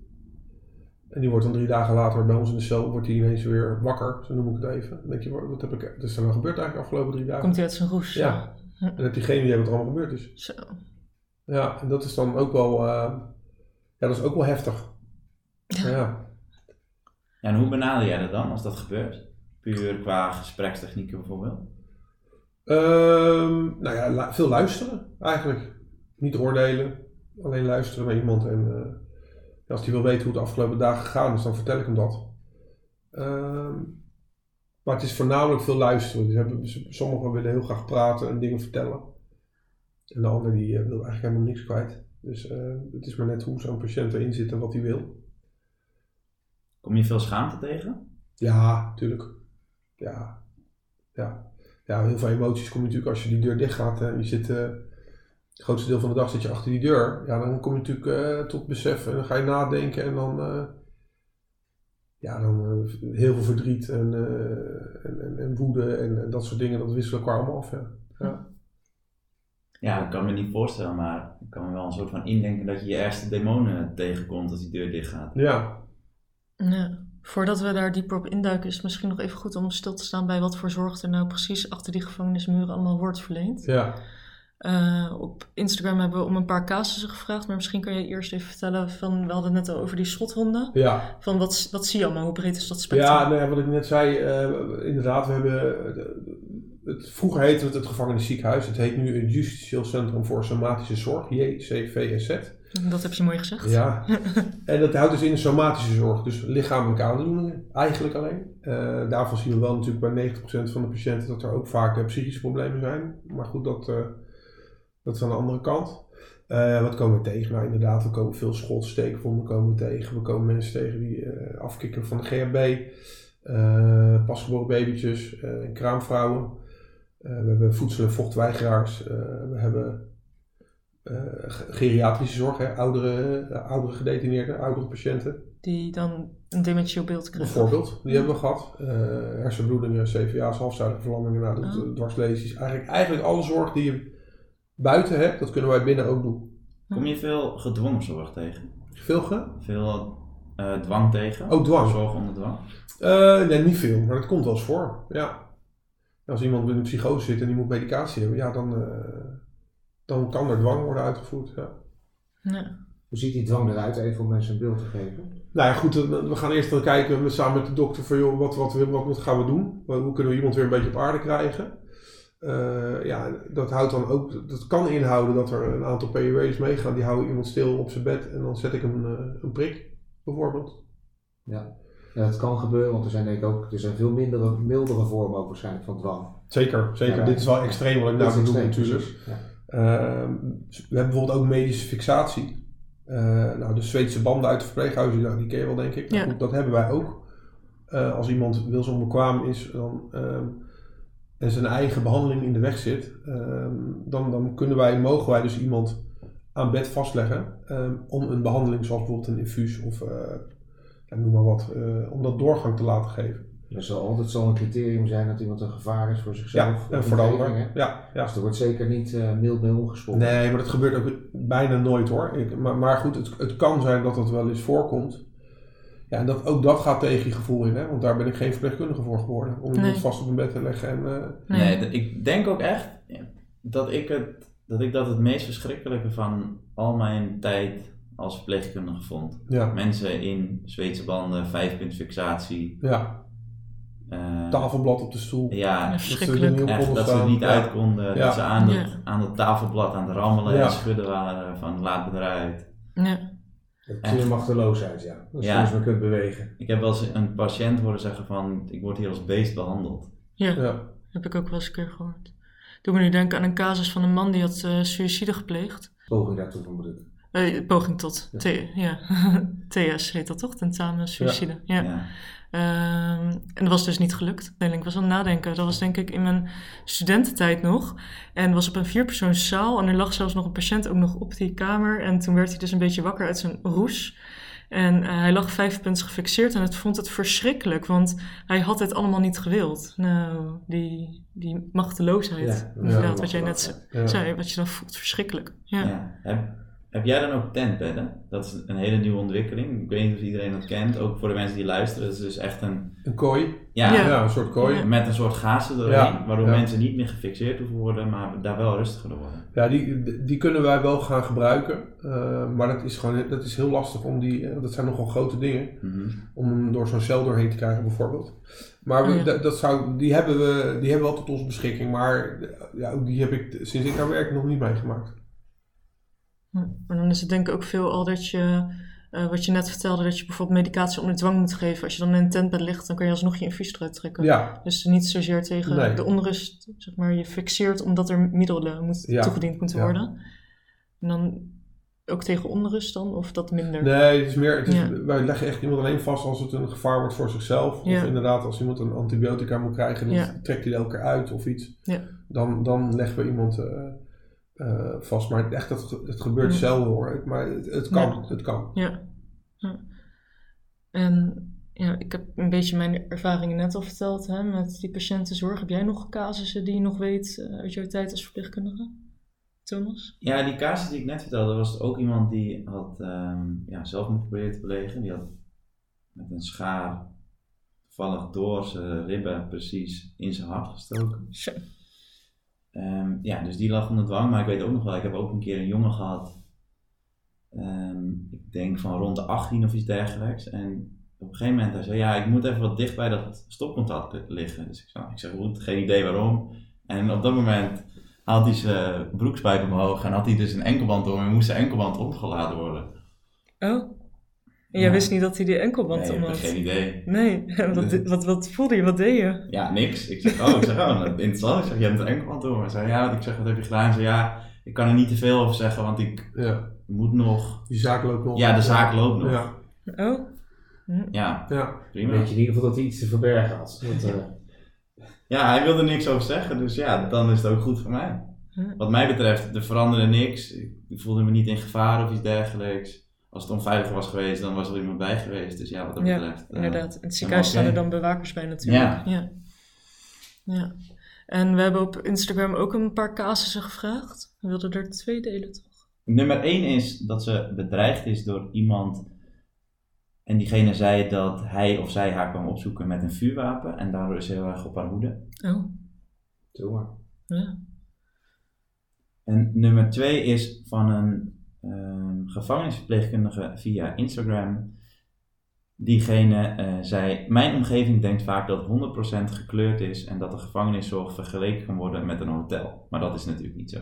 En die wordt dan drie dagen later bij ons in de cel, wordt hij ineens weer wakker, zo noem ik het even. Dan denk je, wat heb ik, wat is er nou gebeurd eigenlijk de afgelopen drie dagen? Komt hij uit zijn roes? Ja. En heb je geen idee wat er allemaal gebeurd is. Zo. Ja, en dat is dan ook wel, eh, ja, dat is ook wel heftig. Ja. Ja, en hoe benader jij dat dan als dat gebeurt? Puur qua gesprekstechnieken bijvoorbeeld? Ehm, nou ja, lu- veel luisteren eigenlijk. Niet oordelen, alleen luisteren naar iemand. En eh, als hij wil weten hoe het de afgelopen dagen gegaan is, dan vertel ik hem dat. Ehm, maar het is voornamelijk veel luisteren. Dus hebben, sommigen willen heel graag praten en dingen vertellen. En de ander die eh, wil eigenlijk helemaal niks kwijt. Dus eh, het is maar net hoe zo'n patiënt erin zit en wat hij wil. Kom je veel schaamte tegen? Ja, tuurlijk. Ja. Ja. Ja, heel veel emoties kom je natuurlijk als je die deur dicht gaat en je zit, eh, het grootste deel van de dag zit je achter die deur. Ja, dan kom je natuurlijk eh, tot besef en dan ga je nadenken en dan, eh, ja, dan heel veel verdriet en, eh, en, en, en woede en, en dat soort dingen, dat wisselen elkaar allemaal af. Ja. Ja. Ja, ik kan me niet voorstellen, maar ik kan me wel een soort van indenken dat je je ergste demonen tegenkomt als die deur dicht gaat. ja. Ja. Voordat we daar dieper op induiken, is het misschien nog even goed om stil te staan bij wat voor zorg er nou precies achter die gevangenismuren allemaal wordt verleend. ja. Eh, op Instagram hebben we om een paar casussen gevraagd, maar misschien kan je eerst even vertellen van, we hadden het net al over die schothonden. ja. Van wat, wat zie je allemaal? Hoe breed is dat spectrum? Ja, nou ja, wat ik net zei, eh, inderdaad, we hebben. eh, het, vroeger heette het het gevangenisziekenhuis. Het heet nu het Justitieel Centrum voor Somatische Zorg, JCVSZ. Dat heb je mooi gezegd. Ja. en dat houdt dus in de somatische zorg, dus lichamelijke aandoeningen eigenlijk alleen. Eh, daarvan zien we wel natuurlijk bij 90% van de patiënten dat er ook vaak psychische problemen zijn. Maar goed, dat, dat is aan de andere kant. Eh, wat komen we tegen? Nou, inderdaad, we komen veel schotsteekwonden komen we tegen. We komen mensen tegen die eh, afkicken van de GHB. eh pasgeboren babytjes, kraamvrouwen. We hebben voedsel- en vochtweigeraars. we hebben ge- geriatrische zorg, hè, oudere, oudere gedetineerden, oudere patiënten. Die dan een dementieel beeld krijgen. Bijvoorbeeld, die hebben we gehad. Eh, hersenbloedingen, CVA's, halfzuidige verlammingen, nou, Oh. dwarslesies. Eigenlijk, eigenlijk alle zorg die je buiten hebt, dat kunnen wij binnen ook doen. Kom je veel gedwongen zorg tegen? Veel ge? Veel eh, dwang tegen? Oh, dwang. Zorg onder dwang? Eh, nee, niet veel, maar dat komt wel eens voor. Ja. Als iemand in een psychose zit en die moet medicatie hebben, ja, dan, eh, dan kan er dwang worden uitgevoerd. Ja. Ja. Hoe ziet die dwang eruit, even om mensen een beeld te geven? Nou ja, goed, we gaan eerst dan kijken we samen met de dokter van joh, wat, wat, wat, wat gaan we doen? Hoe kunnen we iemand weer een beetje op aarde krijgen? Eh, ja, dat houdt dan ook, dat kan inhouden dat er een aantal PUW's meegaan, die houden iemand stil op zijn bed en dan zet ik hem een, een prik, bijvoorbeeld. Ja. ja, dat kan gebeuren, want er zijn denk ik ook er zijn veel mindere, mildere vormen ook waarschijnlijk van dwang. Zeker, zeker. Ja, Dit is wel extreem wat ik nou is bedoel natuurlijk. Ja. Ehm, we hebben bijvoorbeeld ook medische fixatie. Eh, nou, de Zweedse banden uit de verpleeghuizen, nou, die ken je wel denk ik. Maar Ja. goed, dat hebben wij ook. Eh, als iemand wilsonbekwaam is dan, ehm, en zijn eigen behandeling in de weg zit, ehm, dan, dan kunnen wij, mogen wij dus iemand aan bed vastleggen ehm, om een behandeling zoals bijvoorbeeld een infuus of eh, ja, noem maar wat, eh, om dat doorgang te laten geven. Er zal altijd zo'n criterium zijn dat iemand een gevaar is voor zichzelf. Ja, of en voor de ander. Ja, ja. Dus er wordt zeker niet eh, mild mee omgesprongen. Nee, maar dat gebeurt ook bijna nooit hoor. Ik, maar, maar goed, het, het kan zijn dat dat wel eens voorkomt. Ja, en dat, ook dat gaat tegen je gevoel in, hè? want daar ben ik geen verpleegkundige voor geworden. Om iemand Nee. vast op een bed te leggen. En, eh, Nee, ik denk ook echt dat ik, het, dat ik dat het meest verschrikkelijke van al mijn tijd als verpleegkundige vond. ja, Mensen in Zweedse banden, vijfpuntfixatie. ja, eh, tafelblad op de stoel. Ja, Dat ze er verschrikkelijk. niet op echt konden dat ze er niet Ja. uit konden. Ja. Dat ze aan, het, aan het tafelblad aan het rammelen Ja. en schudden waren van laat me eruit. Ja. Extreme machteloosheid, ja. Dat je Ja. soms maar kunt bewegen. Ik heb wel eens een patiënt horen zeggen van, ik word hier als beest behandeld. Ja, Ja. heb ik ook wel eens een keer gehoord. Doe me nu denken aan een casus van een man die had eh suïcide gepleegd. Poging daartoe van. Eh, poging tot, Ja. T- ja. TS heet dat toch? Tentamen suïcide. Ja. Ja. Ehm, en dat was dus niet gelukt. Nee, ik was aan het nadenken. Dat was denk ik in mijn studententijd nog. En was op een vierpersoonszaal. En er lag zelfs nog een patiënt ook nog op die kamer. En toen werd hij dus een beetje wakker uit zijn roes. En eh, hij lag vijf punten gefixeerd en het vond het verschrikkelijk, want hij had het allemaal niet gewild. Nou, die, die machteloosheid, Ja, inderdaad, ja, wat jij net. Ja. zei, wat je dan voelt, verschrikkelijk. Ja. Heb, jij dan ook tentbedden? Dat is een hele nieuwe ontwikkeling. Ik weet niet of iedereen dat kent, ook voor de mensen die luisteren. Het is dus echt een, Een kooi. ja, Ja. Ja, een soort kooi. Ja. met een soort gazen Ja, waardoor ja. mensen niet meer gefixeerd hoeven worden, maar daar wel rustiger door worden. Ja, die, die kunnen wij wel gaan gebruiken. eh, maar dat is gewoon dat is heel lastig om die, dat zijn nogal grote dingen, Mhm. om hem door zo'n cel doorheen te krijgen bijvoorbeeld. Maar we, Oh ja. dat, dat zou, die, hebben we, die hebben we tot onze beschikking, maar ja, ook die heb ik sinds ik daar werk nog niet meegemaakt. Maar dan is het denk ik ook veel al dat je, eh, wat je net vertelde, dat je bijvoorbeeld medicatie onder dwang moet geven. Als je dan in een tentbed ligt, dan kan je alsnog je infuus eruit trekken. Ja, Dus niet zozeer tegen Nee. de onrust, zeg maar, je fixeert omdat er middelen moet, Ja. toegediend moeten Ja. worden. En dan ook tegen onrust dan, of dat minder? nee, het is meer, het is, wij leggen echt iemand alleen vast als het een gevaar wordt voor zichzelf. Of inderdaad als iemand een antibiotica moet krijgen, dan trekt hij er elke uit of iets. Ja. Dan, dan leggen we iemand eh, eh, vast. Maar echt, dat, het gebeurt Ja. zelden hoor. Maar het, het kan, Ja. het kan. Ja. ja. En ja, ik heb een beetje mijn ervaringen net al verteld hè, met die patiëntenzorg. Heb jij nog casussen die je nog weet eh, uit jouw tijd als verpleegkundige? Thomas? Ja, die casus die ik net vertelde, was ook iemand die had ehm, ja, zelfmoord geprobeerd te plegen. Die had met een schaar toevallig door zijn ribben precies in zijn hart gestoken. Ehm, ja, dus die lag onder dwang. Maar ik weet ook nog wel, ik heb ook een keer een jongen gehad. ehm, ik denk van rond de 18 of iets dergelijks. En op een gegeven moment hij zei, ja, ik moet even wat dicht bij dat stopcontact liggen. Dus ik zei, ik zeg, goed, geen idee waarom. En op dat moment haalt hij zijn broekspijp omhoog en had hij dus een enkelband om en moest zijn enkelband opgeladen worden. Oh. En jij wist niet dat hij die enkelband Nee, om had? geen idee. Nee, wat, wat, wat voelde je? Wat deed je? Ja, niks. Ik zeg, oh, ik zeg, oh, interessant. Ik zeg, je hebt een enkelband om. Hij zei, ja, ik zeg, wat heb je gedaan? Hij zei, ja, ik kan er niet te veel over zeggen, want ik Ja. moet nog... Die zaak loopt nog. Ja, de zaak loopt nog. Ja, Oh. Ja, ja. Prima. weet je in ieder geval dat hij iets te verbergen had. Eh, Ja, hij wilde niks over zeggen, dus ja, dan is het ook goed voor mij. Wat mij betreft, er veranderde niks. Ik voelde me niet in gevaar of iets dergelijks. Als het onveilig was geweest, dan was er iemand bij geweest. Dus ja, wat dat Ja, betreft. eh, Inderdaad. In het ziekenhuis staan er dan bewakers bij natuurlijk. Ja. ja. Ja. En we hebben op Instagram ook een paar casussen gevraagd. We wilden er twee delen, toch? Nummer 1 is dat ze bedreigd is door iemand. En diegene zei dat hij of zij haar kwam opzoeken met een vuurwapen. En daardoor is ze heel erg op haar hoede. Oh, doe maar. ja. En nummer 2 is van een ehm, gevangenisverpleegkundige via Instagram. Diegene eh, zei: Mijn omgeving denkt vaak dat 100% gekleurd is en dat de gevangeniszorg vergeleken kan worden met een hotel. Maar dat is natuurlijk niet zo.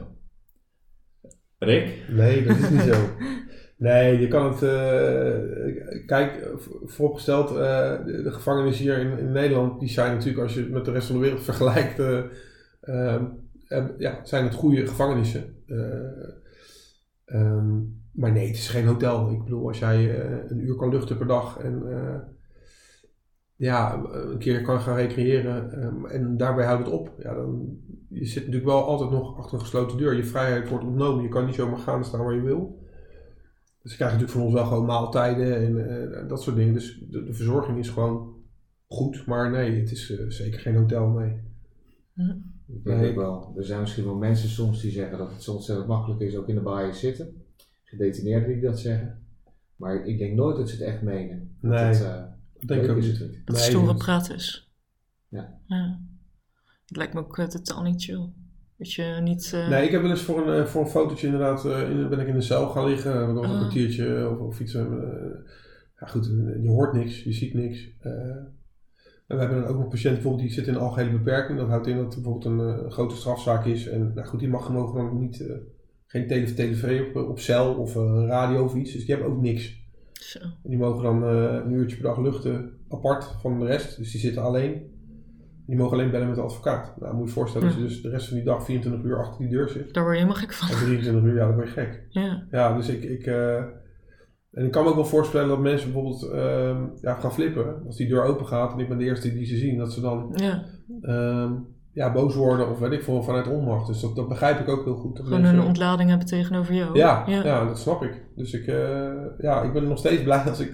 Rick? Nee, dat is niet zo. Nee, je kan het. eh, kijk, vooropgesteld, eh, de, de gevangenissen hier in, in Nederland, die zijn natuurlijk, als je het met de rest van de wereld vergelijkt, eh, eh, eh, ja, zijn het goede gevangenissen. Eh, ehm, maar nee, het is geen hotel. Ik bedoel, als jij eh, een uur kan luchten per dag en eh, ja, een keer kan gaan recreëren ehm, en daarbij houdt het op, ja, dan je zit natuurlijk wel altijd nog achter een gesloten deur. Je vrijheid wordt ontnomen. Je kan niet zomaar gaan staan waar je wil. Dus je krijgt natuurlijk van ons wel gewoon maaltijden en eh, dat soort dingen. Dus de, verzorging is gewoon goed. Maar nee, het is zeker geen hotel, nee. Ik denk Nee. ook wel. Er zijn misschien wel mensen soms die zeggen dat het zo ontzettend makkelijk is ook in de baaien zitten. Gedetineerden die dat zeggen. Maar ik denk nooit dat ze het echt menen. Nee, Dat, eh, dat denk ik leuk ook is niet. het niet. Dat stoere praat is. Ja. ja. Het lijkt me ook eh, totaal niet chill. Dat je niet... eh, Nee, ik heb wel eens voor een, voor een fotootje inderdaad, eh, in, ben ik in de cel gaan liggen. Heb ik eens een Ah. kwartiertje of, of iets. eh, ja goed, je hoort niks, je ziet niks. Eh, en we hebben dan ook nog patiënten bijvoorbeeld die zitten in een algehele beperking. Dat houdt in dat er bijvoorbeeld een eh, grote strafzaak is. En nou goed, die mag mogen dan niet, eh, geen tele tv op, op cel of eh, radio of iets. Dus die hebben ook niks. Zo. En die mogen dan eh, een uurtje per dag luchten apart van de rest. Dus die zitten alleen. Die mogen alleen bellen met de advocaat. Nou, moet je je voorstellen Ja. dat je dus de rest van die dag 24 uur achter die deur zit. Daar word je helemaal gek En van. 23 uur, ja, dan ben je gek. Ja. Ja, dus ik... ik eh, en ik kan me ook wel voorstellen dat mensen bijvoorbeeld ehm, ja, gaan flippen. Als die deur open gaat en ik ben de eerste die ze zien, dat ze dan ja. ehm, ja, boos worden of weet ik veel vanuit onmacht. Dus dat, dat begrijp ik ook heel goed. Dat Gewoon mensen- een ontlading hebben tegenover jou. ja, ja. ja. dat snap ik. Dus ik, eh, ja, ik ben nog steeds blij als ik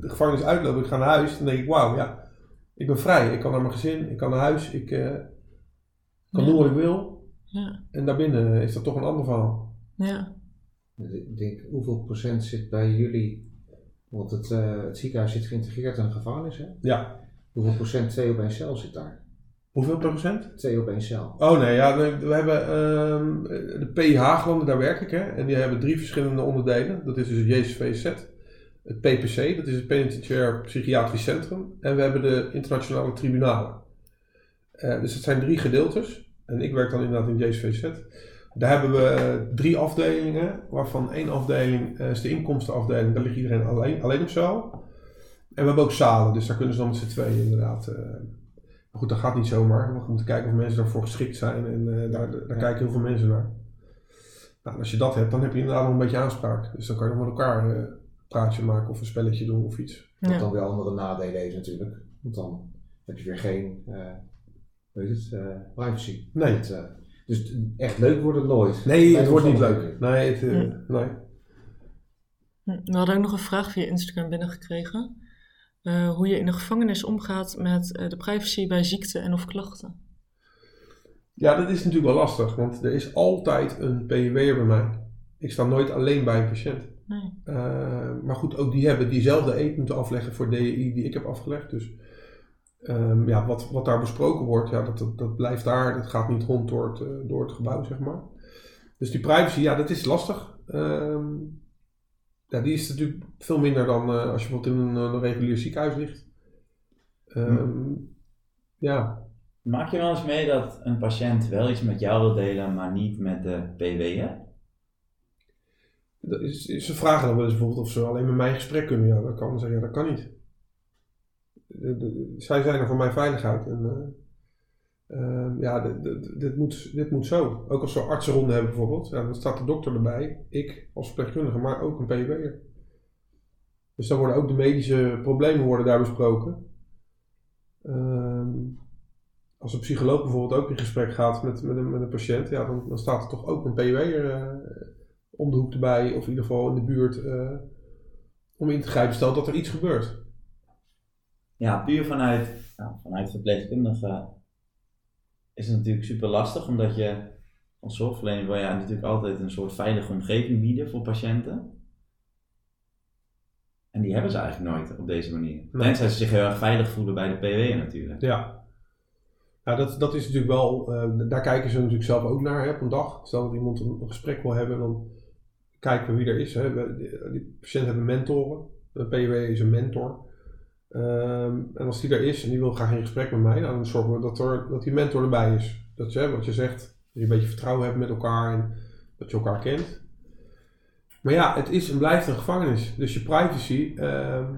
de gevangenis uitloop. Ik ga naar huis. Dan denk ik, wauw, ja, ik ben vrij. Ik kan naar mijn gezin. Ik kan naar huis. Ik eh, kan doen wat ik wil. Ja. En daarbinnen is dat toch een ander verhaal. Ja. Ik denk, hoeveel procent zit bij jullie, want het, eh, het ziekenhuis zit geïntegreerd in een gevangenis, hè? Ja. Hoeveel procent twee op één cel zit daar? Hoeveel procent? Twee op één cel. Oh nee, ja, we, we hebben ehm, de PIH Haaglanden, daar werk ik. Hè, en die hebben drie verschillende onderdelen. Dat is dus het JCVZ, het PPC, dat is het Penitentiair Psychiatrisch Centrum. En we hebben de internationale tribunalen. Eh, dus het zijn drie gedeeltes. En ik werk dan inderdaad in JCVZ. Daar hebben we drie afdelingen, waarvan één afdeling eh, is de inkomstenafdeling. Daar ligt iedereen alleen, alleen op cel. En we hebben ook zalen, dus daar kunnen ze dan met z'n tweeën inderdaad... eh, maar goed, dat gaat niet zomaar. We moeten kijken of mensen daarvoor geschikt zijn en eh, daar, daar Ja. kijken heel veel mensen naar. Nou, als je dat hebt, dan heb je inderdaad nog een beetje aanspraak. Dus dan kan je nog met elkaar een praatje maken of een spelletje doen of iets. Wat Ja. dan weer andere nadelen heeft natuurlijk. Want dan heb je weer geen, eh weet het, eh, privacy. Nee. Eh, dus echt leuk wordt het nooit. Nee, het wordt niet leuk. Nee, het, eh, nee. Hm, We hadden ook nog een vraag via Instagram binnengekregen. Eh, hoe je in de gevangenis omgaat met eh, de privacy bij ziekte en of klachten. Ja, dat is natuurlijk wel lastig, want er is altijd een PIW'er bij mij. Ik sta nooit alleen bij een patiënt. Nee. Eh, maar goed, ook die hebben diezelfde eet moeten afleggen voor DEI die ik heb afgelegd. Dus ehm, ja, wat, wat daar besproken wordt, ja, dat, dat, dat blijft daar. Dat gaat niet rond door het, eh, door het gebouw, zeg maar. Dus die privacy, ja, dat is lastig. Ehm, ja, die is natuurlijk veel minder dan eh, als je bijvoorbeeld in een, een regulier ziekenhuis ligt. Ehm, Ja, Maak je wel eens mee dat een patiënt wel iets met jou wil delen, maar niet met de PW? dat is, is- ze vragen dan wel eens bijvoorbeeld of ze alleen met mij in gesprek kunnen. Ja, dat kan. Dan zeg je, ja, dat kan niet. De- zij zijn er voor mijn veiligheid. En, eh, ehm, ja, dit moet, dit moet zo. Ook als we artsenronde hebben bijvoorbeeld. Ja, dan staat de dokter erbij. Ik als verpleegkundige, maar ook een PW'er. Dus dan worden ook de medische problemen worden daar besproken. Ehm, als een psycholoog bijvoorbeeld ook in gesprek gaat met, met, een, met een patiënt, ja, dan, dan staat er toch ook een PW'er eh om de hoek erbij, of in ieder geval in de buurt, eh, om in te grijpen, stel dat er iets gebeurt. Ja, puur vanuit, nou, vanuit verpleegkundige is het natuurlijk super lastig, omdat je als zorgverlener wil je natuurlijk altijd een soort veilige omgeving bieden voor patiënten. En die hebben ze eigenlijk nooit op deze manier. Nee. Tenzij ze zich heel erg veilig voelen bij de PW natuurlijk. Ja. Ja, dat, dat is natuurlijk wel, eh, daar kijken ze natuurlijk zelf ook naar hè, op een dag. Stel dat iemand een, een gesprek wil hebben, dan kijken we wie er is. Hè. We- Die, die patiënten hebben mentoren. De PW is een mentor. Ehm, en als die er is en die wil graag in gesprek met mij, dan zorgen we dat, er, dat die mentor erbij is. Dat je, wat je zegt, dat je een beetje vertrouwen hebt met elkaar en dat je elkaar kent. Maar ja, het is en blijft een gevangenis. Dus je privacy, ehm,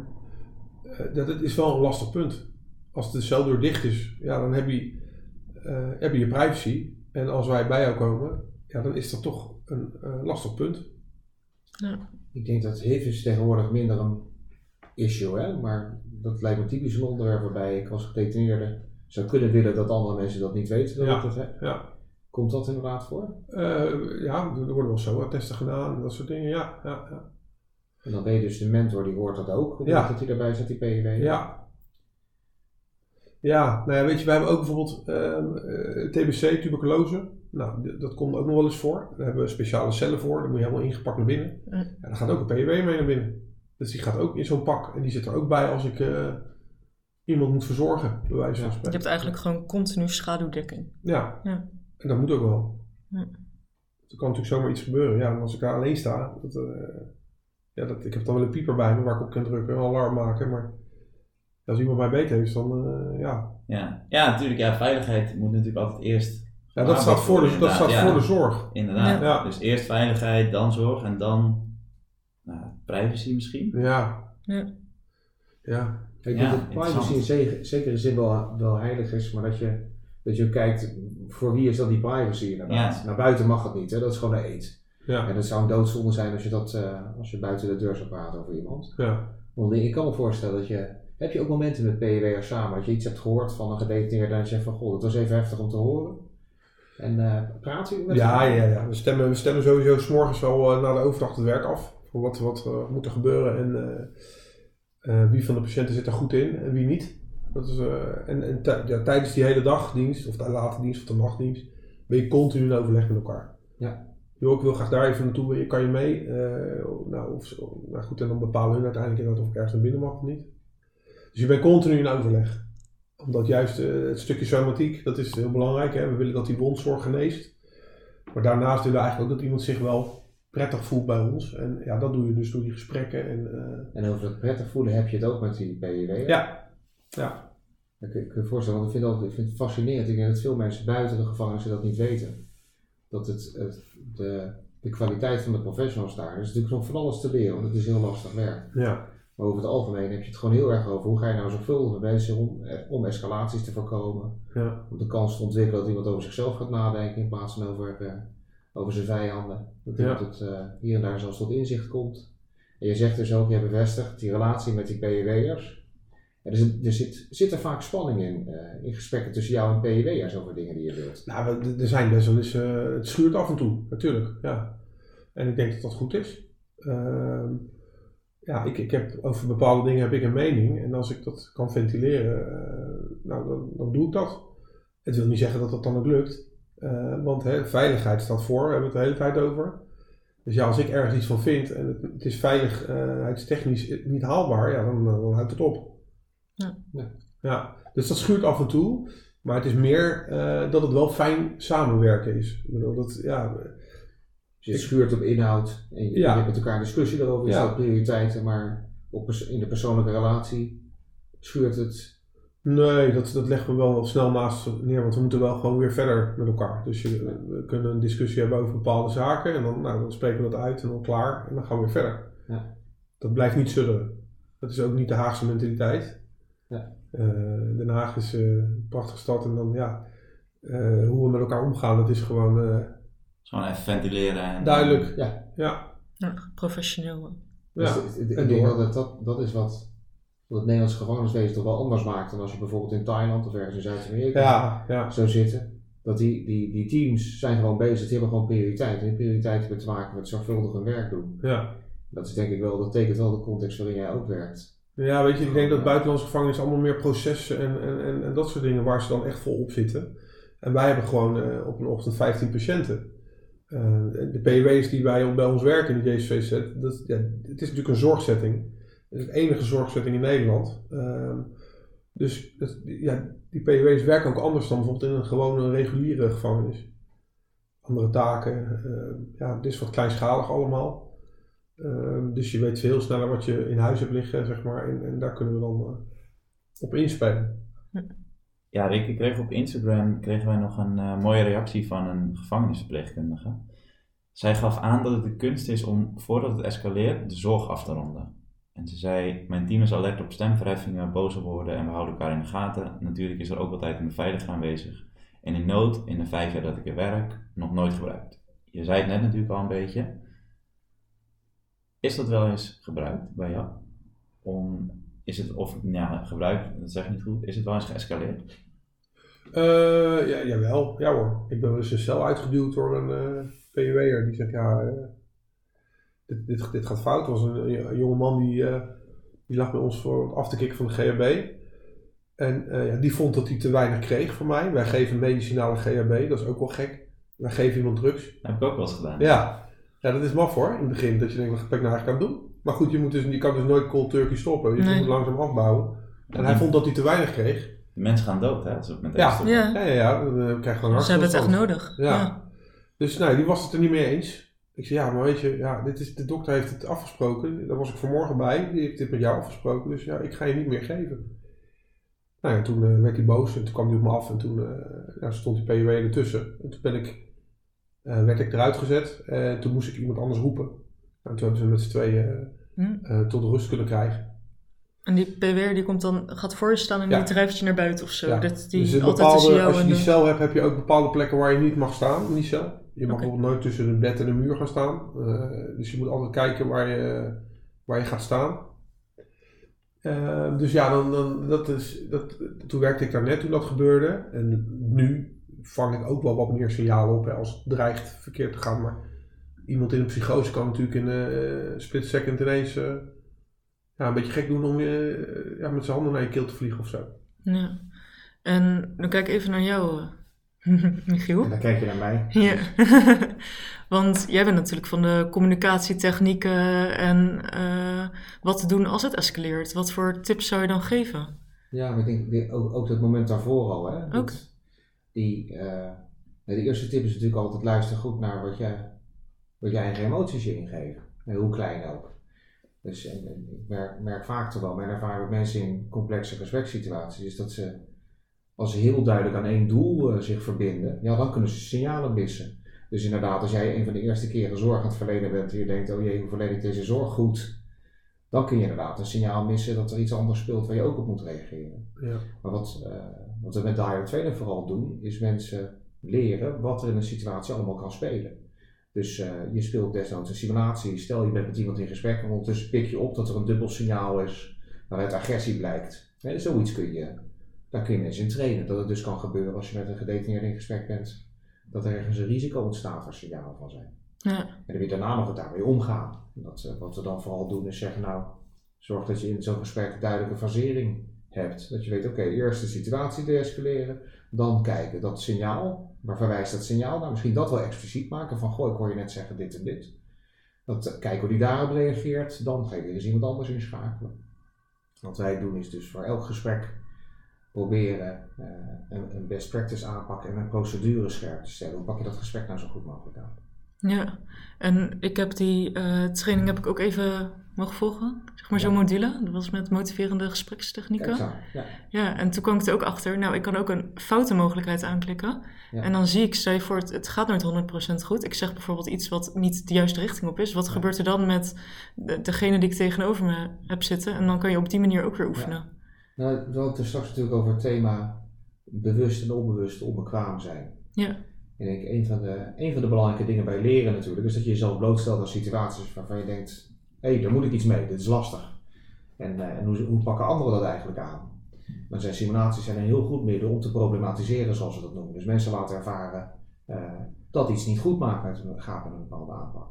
eh, dat, het is wel een lastig punt. Als de celdeur dicht is, ja, dan heb je, eh, heb je je privacy. En als wij bij jou komen, ja, dan is dat toch een eh, lastig punt. Ik denk dat HIV is tegenwoordig minder een issue, hè? maar dat lijkt me typisch een onderwerp waarbij ik als gedetineerde zou kunnen willen dat andere mensen dat niet weten dat Ja. ik dat heb. Ja, Komt dat inderdaad voor? Eh, ja er worden wel zo testen gedaan en dat soort dingen. Ja, ja, ja. En dan ben je dus de mentor, die hoort dat ook, Ja. dat hij erbij zit, die PEW. Ja. Ja, nou ja, weet je, we hebben ook bijvoorbeeld ehm, eh, TBC, tuberculose. Nou, dat komt ook nog wel eens voor. Daar hebben we speciale cellen voor. Daar moet je helemaal ingepakt naar binnen. Mm. Ja, daar gaat ook een PW mee naar binnen. Dus die gaat ook in zo'n pak. En die zit er ook bij als ik eh, iemand moet verzorgen, bij wijze van Je spreken. hebt eigenlijk gewoon continu schaduwdekking. Ja. Ja. En dat moet ook wel. Ja. Er kan natuurlijk zomaar iets gebeuren. Ja, en als ik daar alleen sta, dat, eh, ja, dat, ik heb dan wel een pieper bij me waar ik op kan drukken, een alarm maken. Maar als iemand mij beet heeft, dan eh, ja. Ja. ja, natuurlijk. Ja, veiligheid moet natuurlijk altijd eerst. ja. Dat staat voor de, dat staat voor de zorg. Inderdaad. Ja. Dus eerst veiligheid, dan zorg en dan privacy misschien. Ja. Ja. Ja. Ik Ja, denk dat privacy in ze- zekere zin wel, wel heilig is, maar dat je, dat je kijkt voor wie is dan die privacy inderdaad. Ja. Naar buiten mag het niet, hè? dat is gewoon een eet. Ja. En het zou een doodzonde zijn als je, dat, eh, als je buiten de deur zou praten over iemand. Ja. Want ik kan me voorstellen dat je, heb je ook momenten met PW'ers samen, dat je iets hebt gehoord van een gedetineerde en je zegt van goh, dat was even heftig om te horen. En eh praat u met Ja, hem? ja, ja. We stemmen, we stemmen sowieso s'morgens wel eh, na de overdag het werk af. Voor wat, wat eh, moet er gebeuren en eh, eh, wie van de patiënten zit er goed in en wie niet. Dat is, en en ja, tijdens die hele dagdienst, of de late dienst of de nachtdienst, ben je continu in overleg met elkaar. Ja. Joh, ik wil graag daar even naartoe, kan je mee? Nou, of, nou goed, en dan bepalen hun uiteindelijk inderdaad of ik ergens naar binnen mag of niet. Dus je bent continu in overleg. Omdat juist het stukje somatiek, dat is heel belangrijk. Hè? We willen dat die wondzorg geneest. Maar daarnaast willen we eigenlijk ook dat iemand zich wel prettig voelt bij ons. En ja, dat doe je dus door die gesprekken. En, eh, En over dat prettig voelen heb je het ook met die PW'er? ja, ja, Ik kun je voorstellen, want ik vind, het ik vind het fascinerend. Ik denk dat veel mensen buiten de gevangenis dat niet weten. Dat het, het, de, de kwaliteit van de professionals daar, is natuurlijk nog van alles te leren, want het is heel lastig werk. ja, Maar over het algemeen heb je het gewoon heel erg over hoe ga je nou zorgvuldig met mensen om, eh, om escalaties te voorkomen. ja, Om de kans te ontwikkelen dat iemand over zichzelf gaat nadenken in plaats van over, eh, over zijn vijanden. Dat iemand het, eh, hier en daar zelfs tot inzicht komt. En je zegt dus ook, je bevestigt die relatie met die PEW'ers. Er, zit, er zit, zit er vaak spanning in, eh, in gesprekken tussen jou en PEW'ers over dingen die je wilt. Nou, er zijn best wel eens, eh, het schuurt af en toe, natuurlijk. Ja. En ik denk dat dat goed is. Ehm, ja, ik, ik heb, over bepaalde dingen heb ik een mening. En als ik dat kan ventileren, nou, dan, dan doe ik dat. Het wil niet zeggen dat dat dan ook lukt. Eh, want hè, veiligheid staat voor, we hebben het de hele tijd over. Dus ja, als ik ergens iets van vind en het, het is veiligheidstechnisch niet haalbaar, ja, dan, dan houdt het op. Ja. Ja. ja. Dus dat schuurt af en toe. Maar het is meer eh, dat het wel fijn samenwerken is. Ik bedoel, dat, ja, Dus je schuurt op inhoud en je, Ja. je hebt met elkaar een discussie daarover, je Ja. prioriteiten, maar op, in de persoonlijke relatie schuurt het. Nee, dat, dat leggen we wel snel naast neer, want we moeten wel gewoon weer verder met elkaar. Dus je, we kunnen een discussie hebben over bepaalde zaken en dan, nou, dan spreken we dat uit en dan klaar en dan gaan we weer verder. Ja. Dat blijft niet sudderen. Dat is ook niet de Haagse mentaliteit. Ja. Eh, Den Haag is eh, een prachtige stad en dan ja, eh, hoe we met elkaar omgaan, dat is gewoon eh, Dus gewoon even ventileren. En, duidelijk. Ja. Ja. Ja, professioneel. Dus Ja. het- ik en denk dat, dat dat is wat, wat het Nederlands gevangeniswezen toch wel anders maakt dan als je bijvoorbeeld in Thailand of ergens in Zuid-Amerika Ja, ja. zou zitten. Dat die, die, die teams zijn gewoon bezig, die hebben gewoon prioriteiten. En die prioriteiten hebben te maken met zorgvuldig hun werk doen. ja. Dat is denk ik wel, dat tekent wel de context waarin jij ook werkt. Ja, weet je, ik denk dat buitenlandse gevangenissen allemaal meer processen en, en, en, en dat soort dingen waar ze dan echt vol op zitten. En wij hebben gewoon eh, op een ochtend 15 patiënten. Eh, de PW's die bij, bij ons werken in de JCVZ, dat, ja, het is natuurlijk een zorgzetting. Het is de enige zorgzetting in Nederland. Ehm, dus ja, die PW's werken ook anders dan bijvoorbeeld in een gewone reguliere gevangenis. Andere taken. eh, ja, het is wat kleinschalig allemaal. Ehm, dus je weet veel sneller wat je in huis hebt liggen, zeg maar. En, en daar kunnen we dan eh, op inspelen. Ja, Rick, ik kreeg op Instagram kregen wij nog een eh, mooie reactie van een gevangenisverpleegkundige. Zij gaf aan dat het de kunst is om, voordat het escaleert, de zorg af te ronden. En ze zei, mijn team is alert op stemverheffingen, boze woorden en we houden elkaar in de gaten. Natuurlijk is er ook altijd een beveiliger aanwezig. En in nood, in de vijf jaar dat ik er werk, nog nooit gebruikt. Je zei het net natuurlijk al een beetje. Is dat wel eens gebruikt bij jou? Om, is het, of ja, gebruikt, dat zeg ik niet goed, is het wel eens geëscaleerd? Eh, ja, jawel, ja hoor. Ik ben wel eens een cel uitgeduwd door een eh PW'er die zegt, ja, eh, dit, dit, dit gaat fout. Er was een, een jonge man die, eh, die lag bij ons voor het af te kicken van de GHB. En eh, ja, die vond dat hij te weinig kreeg van mij. Wij geven medicinale GHB, dat is ook wel gek. Wij geven iemand drugs. Dat heb ik ook wel eens gedaan. Ja, ja dat is maf hoor, in het begin. Dat je denkt, wat ben ik nou eigenlijk aan het doen? Maar goed, je, moet dus, je kan dus nooit cold turkey stoppen. Je Nee. moet langzaam afbouwen. En hij vond dat hij te weinig kreeg. De mensen gaan dood, hè? Als met Ja. Ja, Ja, ja, ja. Dan krijg je gewoon ze hebben het echt nodig. Ja. Dus nee, die was het er niet mee eens. Ik zei, ja, maar weet je, ja, dit is, de dokter heeft het afgesproken. Daar was ik vanmorgen bij. Die heeft dit met jou afgesproken. Dus ja, ik ga je niet meer geven. Nou ja, toen eh, werd hij boos en toen kwam hij op me af. En toen eh, ja, stond die PW ertussen. En toen ben ik, eh, werd ik eruit gezet. En toen moest ik iemand anders roepen. En toen hebben ze met z'n tweeën Hm. tot rust kunnen krijgen. En die PWR die komt dan, gaat voor je staan en Ja. die drijft je naar buiten of zo. Ja. Dat die dus altijd bepaalde, als je die de... cel hebt, heb je ook bepaalde plekken waar je niet mag staan in die cel. Je mag Oké. bijvoorbeeld nooit tussen het bed en de muur gaan staan. Eh, dus je moet altijd kijken waar je, waar je gaat staan. Eh, dus ja, dan, dan, dat is, dat, toen werkte ik daar net toen dat gebeurde. En nu vang ik ook wel wat meer signalen op hè, als het dreigt verkeerd te gaan. Maar iemand in een psychose kan natuurlijk in een eh, split second ineens eh, ja, een beetje gek doen om je, ja, met zijn handen naar je keel te vliegen of zo. Ja. En dan kijk ik even naar jou, Michiel. En dan kijk je naar mij. Ja, want jij bent natuurlijk van de communicatietechnieken en eh, wat te doen als het escaleert. Wat voor tips zou je dan geven? Ja, maar ik denk ook, ook dat moment daarvoor al. Hè, dat. Die, eh, de eerste tip is natuurlijk altijd luisteren goed naar wat, jij, wat je eigen emoties je ingeven. En hoe klein ook. Dus en, en ik merk, merk vaak toch wel, mijn ervaring met mensen in complexe gesprekssituaties is dat ze, als ze heel duidelijk aan één doel eh, zich verbinden, ja, dan kunnen ze signalen missen. Dus inderdaad, als jij een van de eerste keren zorg aan het verlenen bent en je denkt, oh jee, hoe verleen ik deze zorg goed? Dan kun je inderdaad een signaal missen dat er iets anders speelt waar je ook op moet reageren. Ja. Maar wat, eh, wat we met Dire Trainer vooral doen, is mensen leren wat er in een situatie allemaal kan spelen. Dus eh, je speelt desnoods een simulatie. Stel je bent met iemand in gesprek en ondertussen pik je op dat er een dubbel signaal is waaruit agressie blijkt. Hè, zoiets kun je, daar kun je mensen in trainen. Dat het dus kan gebeuren als je met een gedetineerde in gesprek bent, dat er ergens een risico ontstaat waar signalen van zijn. Ja, En dan weer daarna nog daarmee omgaan. Dat, eh, wat we dan vooral doen is zeggen, nou, zorg dat je in zo'n gesprek duidelijke fasering hebt. Dat je weet, oké, eerst de situatie deescaleren, dan kijken dat signaal, waar verwijst dat signaal naar? Misschien dat wel expliciet maken van, goh, ik hoor je net zeggen dit en dit. Dat, eh, kijken hoe die daarop reageert, dan ga je weer eens iemand anders inschakelen. Wat wij doen is dus voor elk gesprek proberen eh, een, een best practice aanpak en een procedure scherp te stellen. Hoe pak je dat gesprek nou zo goed mogelijk aan? ja. En ik heb die eh, training heb ik ook even mogen volgen. Zeg maar zo'n Ja. module. Dat was met motiverende gesprekstechnieken. Ja. Ja, en toen kwam ik er ook achter. Nou, ik kan ook een foute mogelijkheid aanklikken. Ja. En dan zie ik, stel je voor, het, het gaat nooit 100% goed. Ik zeg bijvoorbeeld iets wat niet de juiste richting op is. Wat Ja. gebeurt er dan met de, degene die ik tegenover me heb zitten? En dan kan je op die manier ook weer oefenen. Nou, we hadden het straks natuurlijk over het thema bewust en onbewust onbekwaam zijn. Ja. En ik denk, een van, de, een van de belangrijke dingen bij leren natuurlijk, is dat je jezelf blootstelt aan situaties waarvan je denkt, hé, hey, daar moet ik iets mee, dit is lastig. En, eh, en hoe, hoe pakken anderen dat eigenlijk aan? Maar zijn simulaties zijn een heel goed middel om te problematiseren, zoals we dat noemen. Dus mensen laten ervaren eh, dat iets niet goed maakt met een, gaat met een bepaalde aanpak.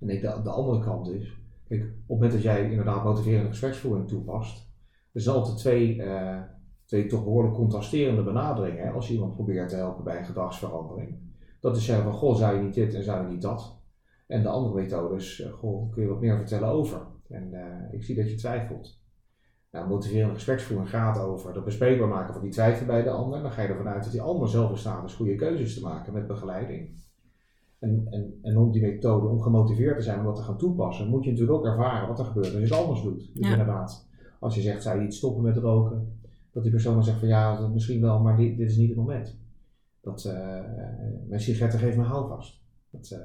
En ik denk, de, de andere kant is, kijk, op het moment dat jij inderdaad motiverende gespreksvoering toepast, er zijn altijd twee, eh, twee toch behoorlijk contrasterende benaderingen. Hè, als je iemand probeert te helpen bij een gedragsverandering. Dat is zeggen van, goh, zou je niet dit en zou je niet dat? En de andere methode is, eh, goh, kun je wat meer vertellen over? En eh, ik zie dat je twijfelt. Nou, motiverende gespreksvoering gaat over het bespreekbaar maken van die twijfel bij de ander. Dan ga je ervan uit dat die ander zelf in staat is goede keuzes te maken met begeleiding. En, en, en om die methode, om gemotiveerd te zijn om dat te gaan toepassen, moet je natuurlijk ook ervaren wat er gebeurt als je het anders doet. Dus Ja. inderdaad, als je zegt, zou je iets stoppen met roken? Dat die persoon dan zegt van ja, misschien wel, maar dit, dit is niet het moment. Dat, eh, eh, mijn sigaretten geven me houvast. Dat, eh,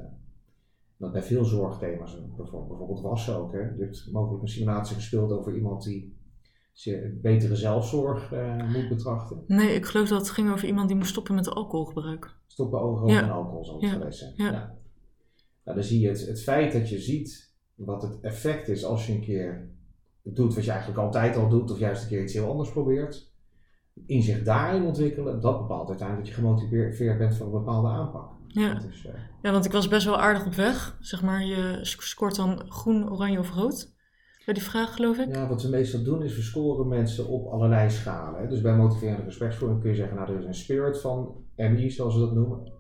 dat bij veel zorgthema's, bijvoorbeeld, bijvoorbeeld wassen ook. Hè. Je hebt mogelijk een simulatie gespeeld over iemand die betere zelfzorg moet betrachten. Nee, ik geloof dat het ging over iemand die moest stoppen met alcoholgebruik. Stoppen overal Ja. en alcohol zal het Ja. geweest zijn. Ja. Nou, dan zie je het, het feit dat je ziet wat het effect is als je een keer doet wat je eigenlijk altijd al doet, of juist een keer iets heel anders probeert. Inzicht daarin ontwikkelen, dat bepaalt uiteindelijk dat je gemotiveerd bent voor een bepaalde aanpak. Ja. Is, eh, ja, want ik was best wel aardig op weg. Zeg maar, je sc- scoort dan groen, oranje of rood. Bij die vraag, geloof ik. Ja, wat we meestal doen is we scoren mensen op allerlei schalen. Dus bij motiverende gespreksvoering kun je zeggen, nou er is een spirit van MI, zoals we dat noemen.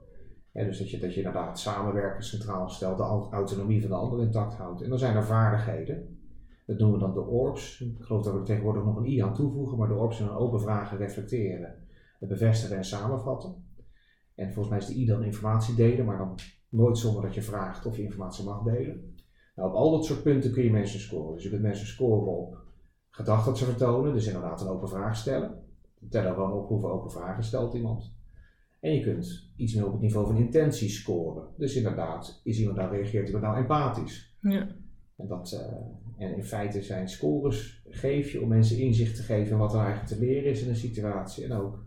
Ja, dus dat je, dat je inderdaad samenwerken centraal stelt, de au- autonomie van de ander intact houdt. En dan zijn er vaardigheden. Dat noemen we dan de orbs. Ik geloof dat we tegenwoordig nog een i aan toevoegen, maar de orbs zijn dan open vragen, reflecteren, bevestigen en samenvatten. En volgens mij is de i dan informatie delen, maar dan nooit zonder dat je vraagt of je informatie mag delen. Nou, op al dat soort punten kun je mensen scoren. Dus je kunt mensen scoren op gedrag dat ze vertonen, dus inderdaad een open vraag stellen. Tellen dan op hoeveel open vragen stelt iemand. En je kunt iets meer op het niveau van intentie scoren. Dus inderdaad, is iemand nou, reageert iemand nou empathisch? Ja. En, dat, eh, en in feite zijn scores geef je om mensen inzicht te geven in wat er eigenlijk te leren is in een situatie en ook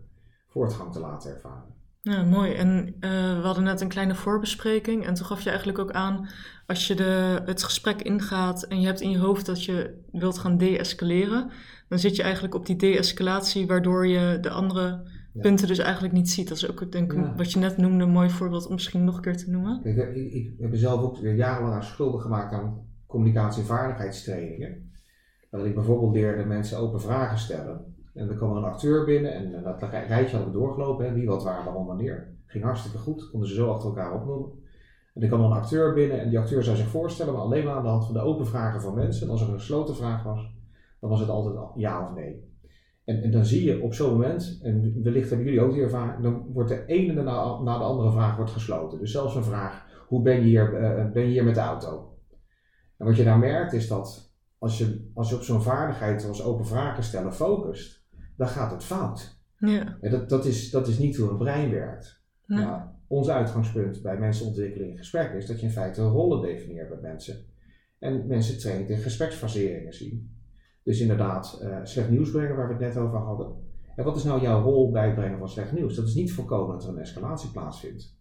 voortgang te laten ervaren. Ja, mooi. En eh, we hadden net een kleine voorbespreking en toen gaf je eigenlijk ook aan, als je de, het gesprek ingaat en je hebt in je hoofd dat je wilt gaan de-escaleren, dan zit je eigenlijk op die de-escalatie, waardoor je de andere Ja. punten dus eigenlijk niet ziet. Dat is ook denk ik Ja. wat je net noemde, een mooi voorbeeld om misschien nog een keer te noemen. Kijk, ik, ik heb mezelf ook jarenlang aan schuldig gemaakt aan communicatie- en. Waarin ik bijvoorbeeld leerde mensen open vragen stellen. En dan kwam een acteur binnen en eh, dat rij- rijtje hadden we doorgelopen, hè, wie, wat, waar, waarom, wanneer. Ging hartstikke goed, konden ze zo achter elkaar opnoemen. En er kwam een acteur binnen en die acteur zou zich voorstellen, maar alleen maar aan de hand van de open vragen van mensen. En als er een gesloten vraag was, dan was het altijd al ja of nee. En, en dan zie je op zo'n moment, en wellicht hebben jullie ook die ervaring, dan wordt de ene na, na de andere vraag wordt gesloten. Dus zelfs een vraag, hoe ben je hier, eh, ben je hier met de auto? En wat je daar merkt is dat als je, als je op zo'n vaardigheid als open vragen stellen focust, dan gaat het fout. Ja. En dat, dat, is, dat is niet hoe een brein werkt. Nou, ons uitgangspunt bij mensenontwikkeling in gesprek is dat je in feite rollen definieert bij mensen. En mensen traint in gespreksfaseringen zien. Dus inderdaad, eh, slecht nieuws brengen waar we het net over hadden. En wat is nou jouw rol bij het brengen van slecht nieuws? Dat is niet voorkomen dat er een escalatie plaatsvindt.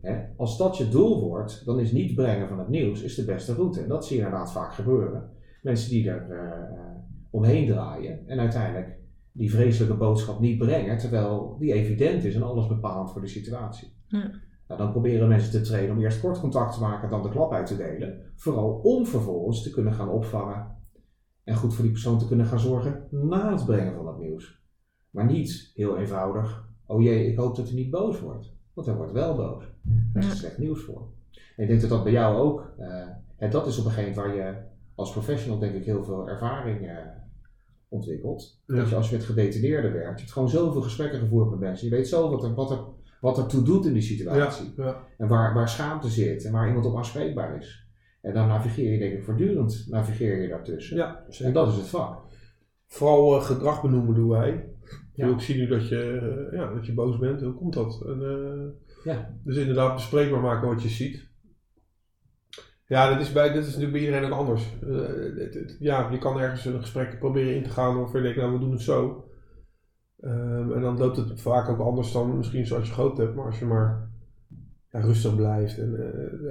Hè? Als dat je doel wordt, dan is niet brengen van het nieuws is de beste route. En dat zie je inderdaad vaak gebeuren. Mensen die er eh, eh, omheen draaien en uiteindelijk die vreselijke boodschap niet brengen, terwijl die evident is en alles bepalend voor de situatie. Ja. Nou, dan proberen mensen te trainen om eerst kort contact te maken, dan de klap uit te delen. Vooral om vervolgens te kunnen gaan opvangen en goed voor die persoon te kunnen gaan zorgen na het brengen van het nieuws. Maar niet heel eenvoudig, oh jee, ik hoop dat u niet boos wordt. Want hij wordt wel boos. Daar is Ja. slecht nieuws voor. En ik denk dat dat bij jou ook, eh, en dat is op een gegeven moment waar je als professional denk ik heel veel ervaring eh, ontwikkelt. Ja. Dat je als je met gedetineerden werkt, je hebt gewoon zoveel gesprekken gevoerd met mensen. Je weet zo wat er, wat er, wat er toe doet in die situatie. Ja, ja. En waar, waar schaamte zit en waar iemand op aanspreekbaar is. En dan navigeer je denk ik voortdurend, navigeer je daartussen. ja En dat is het vak. Vooral eh, gedrag benoemen doen wij. Ja. Ik zie nu dat je, eh, ja, dat je boos bent. Hoe komt dat? En, eh, Ja. Dus inderdaad bespreekbaar maken wat je ziet. Ja, dat is, bij, dat is natuurlijk bij iedereen ook anders. Eh, het- het- ja, je kan ergens een gesprek proberen in te gaan waarvan je denkt, nou we doen het zo. Ehm, en dan loopt het vaak ook anders dan misschien zoals je gehoopt hebt. Maar als je maar ja, rustig blijft. En,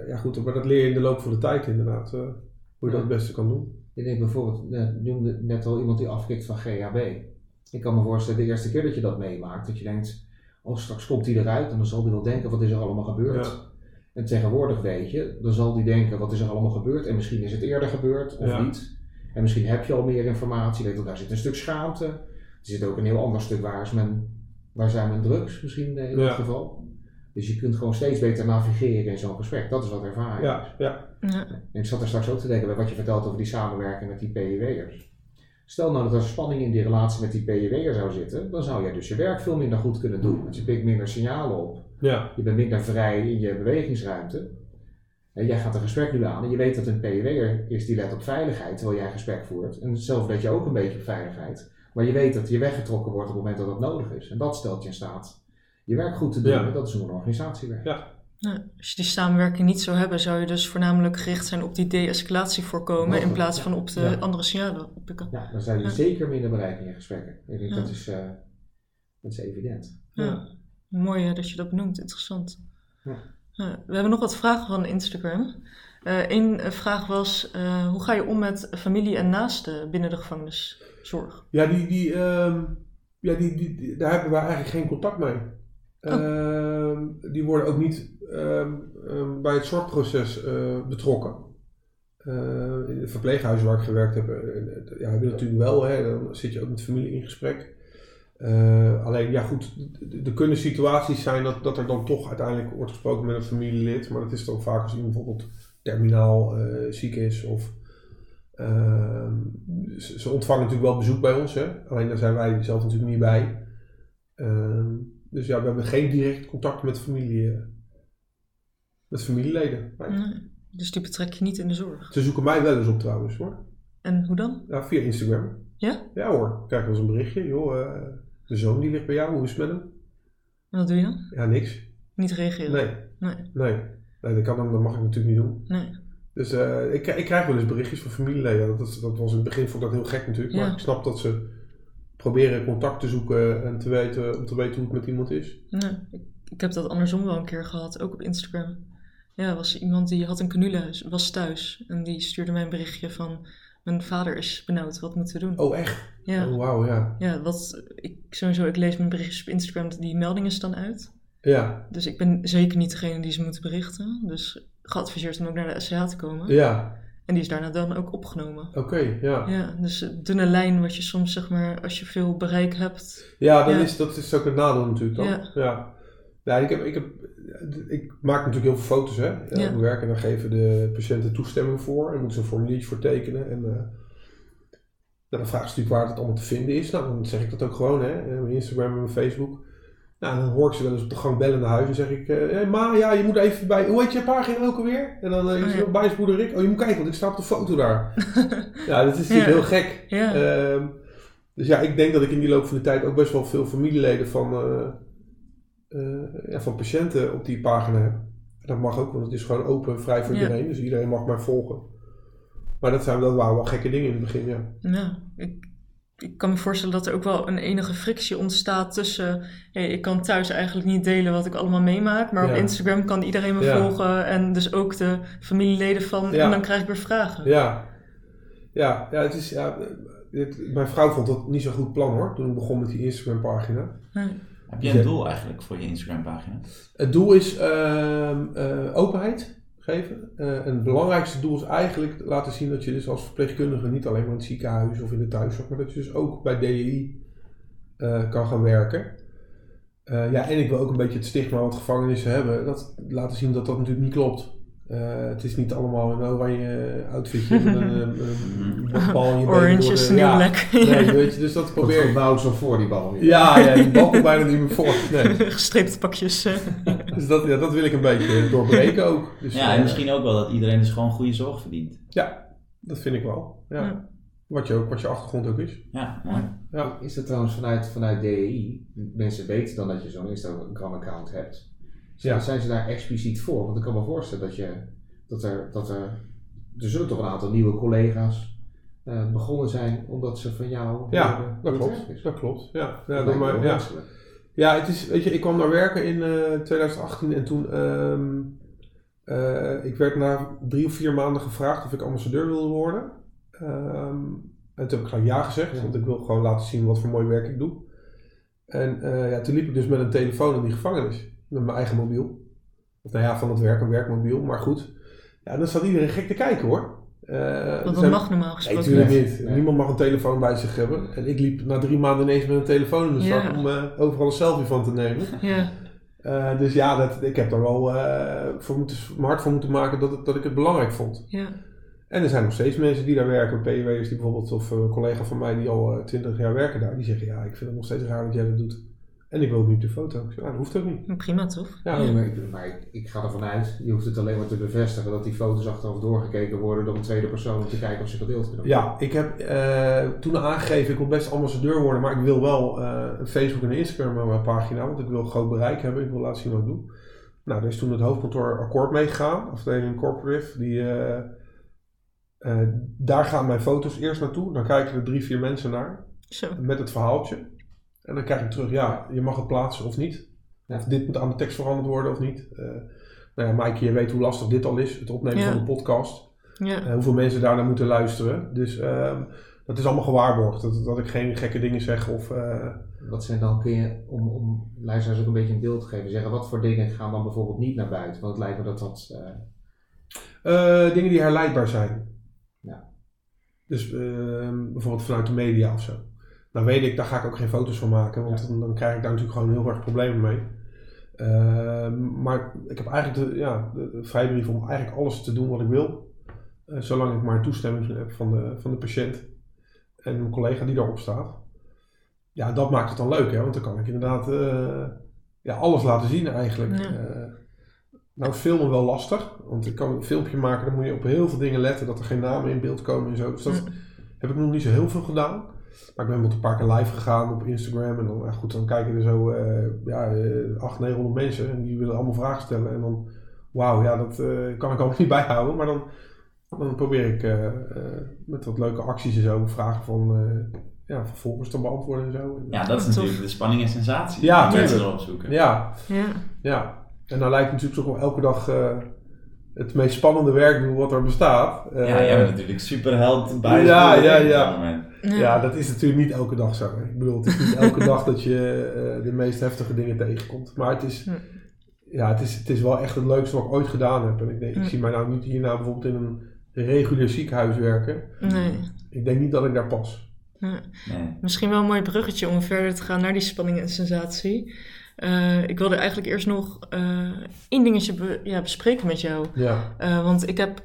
ja goed, maar dat leer je in de loop van de tijd inderdaad. hoe je dat het beste kan doen. Ik denk bijvoorbeeld, eh, noemde net al iemand die afkikt van GHB. Ik kan me voorstellen, de eerste keer dat je dat meemaakt, dat je denkt, oh straks komt hij eruit en dan zal hij wel denken, wat is er allemaal gebeurd? Ja. En tegenwoordig weet je, dan zal hij denken, wat is er allemaal gebeurd? En misschien is het eerder gebeurd, of Ja. niet. En misschien heb je al meer informatie, je weet, oh, daar zit een stuk schaamte. Er zit ook een heel ander stuk, waar, is men, waar zijn mijn drugs misschien eh, in Ja. dit geval. Dus je kunt gewoon steeds beter navigeren in zo'n gesprek. Dat is wat ervaring is. Ja, ja, Ja. En ik zat er straks ook te denken bij wat je vertelt over die samenwerking met die PIW'ers. Stel nou dat er spanning in die relatie met die PIW'er zou zitten, dan zou jij dus je werk veel minder goed kunnen doen. Want je pikt minder signalen op, ja, je bent minder vrij in je bewegingsruimte. En jij gaat een gesprek nu aan en je weet dat een PIW'er is die let op veiligheid terwijl jij een gesprek voert. En zelf let je ook een beetje op veiligheid. Maar je weet dat je weggetrokken wordt op het moment dat dat nodig is. En dat stelt je in staat je werk goed te doen. Ja. En dat is hoe een organisatie werkt. ja. Ja, als je die samenwerking niet zou hebben, zou je dus voornamelijk gericht zijn op die de-escalatie voorkomen in plaats van op de Ja. andere signalen oppikken. Ja, dan zou je Ja. zeker minder bereiken in je gesprekken. Ik denk Ja. dat, is, eh, dat is evident. Ja. Mooi hè, dat je dat benoemt, interessant. Ja. Ja, we hebben nog wat vragen van Instagram. Eén vraag was, eh, hoe ga je om met familie en naasten binnen de gevangeniszorg? Ja, die, die, ehm, ja die, die, die- daar hebben we eigenlijk geen contact mee. Ehm, die worden ook niet bij het zorgproces eh, betrokken. Eh, in het verpleeghuis waar ik gewerkt heb, eh, ja, heb natuurlijk wel, hè, dan zit je ook met familie in gesprek. Alleen, ja goed, er kunnen situaties zijn dat, dat er dan toch uiteindelijk wordt gesproken met een familielid, maar dat is dan vaak als iemand bijvoorbeeld terminaal eh, ziek is of Ehm, ze, ze ontvangen natuurlijk wel bezoek bij ons, hè? alleen daar zijn wij zelf natuurlijk niet bij. Ehm, dus ja, we hebben geen direct contact met, familie, met familieleden. Nee. Nee. Dus die betrek je niet in de zorg. Ze zoeken mij wel eens op trouwens hoor. En hoe dan? Ja, via Instagram. Ja? Ja hoor, krijg wel eens een berichtje. Joh, eh, de zoon die ligt bij jou, hoe is het met hem? En wat doe je dan? Ja, niks. Niet reageren? Nee, Nee. nee. Nee, dat, kan, dan- dat mag ik natuurlijk niet doen. nee. Dus eh, ik, ik krijg wel eens berichtjes van familieleden. Dat, dat was in het begin vond ik dat heel gek natuurlijk. Ja. Maar ik snap dat ze proberen contact te zoeken en te weten, om te weten hoe het met iemand is. Nee, ik, ik heb dat andersom wel een keer gehad, ook op Instagram. Ja, er was iemand die had een canule, was thuis. En die stuurde mij een berichtje van... Mijn vader is benauwd, wat moeten we doen? Oh, echt? Ja, Oh, wauw, ja. ja wat, ik, sowieso, ik lees mijn berichtjes op Instagram, die meldingen staan uit. Ja, Dus ik ben zeker niet degene die ze moeten berichten. Dus geadviseerd om ook naar de SCH te komen. ja. En die is daarna dan ook opgenomen. Oké, ja. Ja, dus een dunne lijn wat je soms, zeg maar, als je veel bereik hebt. Ja, dan Ja. Is, dat is ook het nadeel natuurlijk dan. Ja. Ja. Ja. ik, heb, ik, heb, ik maak natuurlijk heel veel foto's hè, Ja. mijn werk en dan geven de patiënten toestemming voor en moeten ze een formuliertje voor tekenen. En, eh, nou, dan vragen ze natuurlijk waar het allemaal te vinden is. Nou, dan zeg ik dat ook gewoon, hè, eh, mijn Instagram en mijn Facebook. Nou, dan hoor ik ze wel eens op de gang bellen naar huis en zeg ik, eh hey, ma, ja, je moet even bij, hoe heet je pagina ook alweer? En dan uh, Oh, is ja. het bijspoeder Rick, oh je moet kijken, want ik sta op de foto daar. ja, dat is natuurlijk Ja. heel gek. Ja, Ehm, dus ja, ik denk dat ik in die loop van de tijd ook best wel veel familieleden van, eh, eh, ja, van patiënten op die pagina heb. Dat mag ook, want het is gewoon open, vrij voor Ja. iedereen. Dus iedereen mag mij volgen. Maar dat, zijn, dat waren wel gekke dingen in het begin, ja. ja ik, ik kan me voorstellen dat er ook wel een enige frictie ontstaat tussen... Hey, ik kan thuis eigenlijk niet delen wat ik allemaal meemaak, maar Ja. op Instagram kan iedereen me Ja. volgen. En dus ook de familieleden van... En dan krijg ik weer vragen. Ja, ja, ja, het is, ja het- mijn vrouw vond dat niet zo'n goed plan hoor, toen ik begon met die Instagram pagina. Nee. Heb je een doel eigenlijk voor je Instagram pagina? Het doel is ehm, eh, openheid geven. Eh, en het belangrijkste doel is eigenlijk laten zien dat je dus als verpleegkundige niet alleen maar in het ziekenhuis of in de thuiszorg, maar dat je dus ook bij DEI eh, kan gaan werken. Ja, en ik wil ook een beetje het stigma wat gevangenissen hebben, dat laten zien dat dat natuurlijk niet klopt. Eh, het is niet allemaal een oranje outfitje met een, een, een bal in je Orange is ja. Nee, weet je, dus dat probeer ik. gebouwd zo voor die bal. Ja, ja, die bal komt bijna niet meer voor. Nee. Gestreepte pakjes. eh. Dus dat, ja, dat wil ik een beetje doorbreken ook. Dus, Ja, en eh, misschien ook wel dat iedereen dus gewoon goede zorg verdient. Ja, dat vind ik wel. Ja. Ja. Wat, je ook, wat je achtergrond ook is. Ja, mooi. Ja. Is dat trouwens vanuit, vanuit DEI? Mensen weten dan dat je zo'n Instagram-account hebt. Zijn, Ja. zijn ze daar expliciet voor? Want ik kan me voorstellen dat, je, dat, er, dat er... Er zullen toch een aantal nieuwe collega's eh, begonnen zijn omdat ze van jou Ja, dat klopt. is. Dat klopt. Ja, ja, Dat maar, ja. ja het is, weet je, ik kwam naar werken in eh, 2018 en toen, ehm, eh, ik werd na drie of vier maanden gevraagd of ik ambassadeur wilde worden. Ehm, en toen heb ik gelijk ja gezegd, Ja. want ik wil gewoon laten zien wat voor mooi werk ik doe. En eh, ja, toen liep ik dus met een telefoon in die gevangenis, met mijn eigen mobiel. Of nou ja, van het werk, een werkmobiel, maar goed. Ja, dan staat iedereen gek te kijken hoor. Eh, er Want dat mag normaal Nee, gesproken natuurlijk niet. niet. Nee. Niemand mag een telefoon bij zich hebben. En ik liep na drie maanden ineens met een telefoon in de zak Ja. om eh, overal een selfie van te nemen. Ja, Eh, dus ja, dat, ik heb daar wel eh, voor moeten, mijn hart voor moeten maken dat, het, dat ik het belangrijk vond. ja. En er zijn nog steeds mensen die daar werken, PW'ers die bijvoorbeeld, of eh, een collega van mij die al twintig jaar werken daar, die zeggen ja, ik vind het nog steeds raar dat jij dat doet. En ik wil niet op de foto. Ik ja, dat hoeft ook niet. Prima toch? Ja, Nee, maar, ik, maar ik, ik ga ervan uit, je hoeft het alleen maar te bevestigen dat die foto's achteraf doorgekeken worden door een tweede persoon om te kijken of ze gedeeld kunnen worden. Ja, ik heb eh, toen aangegeven, ik wil best ambassadeur worden, maar ik wil wel eh, een Facebook en Instagram op mijn pagina, want ik wil groot bereik hebben, ik wil laten zien wat ik doe. Nou, daar is toen het hoofdkantoor akkoord meegegaan, afdeling Corporate, die, eh, eh, daar gaan mijn foto's eerst naartoe, dan kijken er drie, vier mensen naar, Zo. met het verhaaltje. En dan krijg ik terug, ja, je mag het plaatsen of niet. Of dit moet aan de tekst veranderd worden of niet. Eh nou ja, Maaike, je weet hoe lastig dit al is, het opnemen Ja. van de podcast. Ja. Eh, hoeveel mensen daar naar moeten luisteren. Dus ehm, dat is allemaal gewaarborgd. Dat, dat ik geen gekke dingen zeg of... eh, Wat zijn dan, kun je, om, om luisteraars ook een beetje een beeld te geven, zeggen wat voor dingen gaan dan bijvoorbeeld niet naar buiten? Want het lijkt me dat dat... dingen die herleidbaar zijn. Ja. Dus ehm, bijvoorbeeld vanuit de media of zo. Dan weet ik, daar ga ik ook geen foto's van maken. Want Ja. dan, dan krijg ik daar natuurlijk gewoon heel erg problemen mee. Ehm, maar ik heb eigenlijk de, ja, de, de vrijbrief om eigenlijk alles te doen wat ik wil. Eh, zolang ik maar toestemming heb van de, van de patiënt en mijn collega die daarop staat. Ja, dat maakt het dan leuk, hè? want dan kan ik inderdaad eh, ja, alles laten zien eigenlijk. Ja. Eh, nou filmen wel lastig, want ik kan een filmpje maken, dan moet je op heel veel dingen letten dat er geen namen in beeld komen en zo. Dus dat heb ik nog niet zo heel veel gedaan. Maar ik ben bijvoorbeeld een paar keer live gegaan op Instagram en dan, ja, goed, dan kijken er zo eh ja, eh, 800, 900 mensen en die willen allemaal vragen stellen. En dan, wauw, ja, dat eh, kan ik ook niet bijhouden. Maar dan Dan probeer ik eh, eh, met wat leuke acties en zo vragen van eh, ja, vervolgers te beantwoorden en zo. Ja, dat is Tof. natuurlijk de spanning en sensatie. Ja, die mensen erop zoeken. Ja, Ja. ja. En dan lijkt het natuurlijk toch wel elke dag eh, het meest spannende werk doen wat er bestaat. Ja, Eh, jij bent natuurlijk superheld bij Ja, het ja, op ja. dat moment. Ja, dat is natuurlijk niet elke dag zo. hè. Ik bedoel, het is niet elke dag dat je eh, de meest heftige dingen tegenkomt. Maar het is, ja, het, is, het is wel echt het leukste wat ik ooit gedaan heb. En ik, denk, ik zie mij nou niet hierna bijvoorbeeld in een regulier ziekenhuis werken. Nee. Ik denk niet dat ik daar pas. Ja. Nee. Misschien wel een mooi bruggetje om verder te gaan naar die spanning en sensatie. Eh, ik wilde eigenlijk eerst nog eh één dingetje be- ja, bespreken met jou. Ja, Eh, want ik heb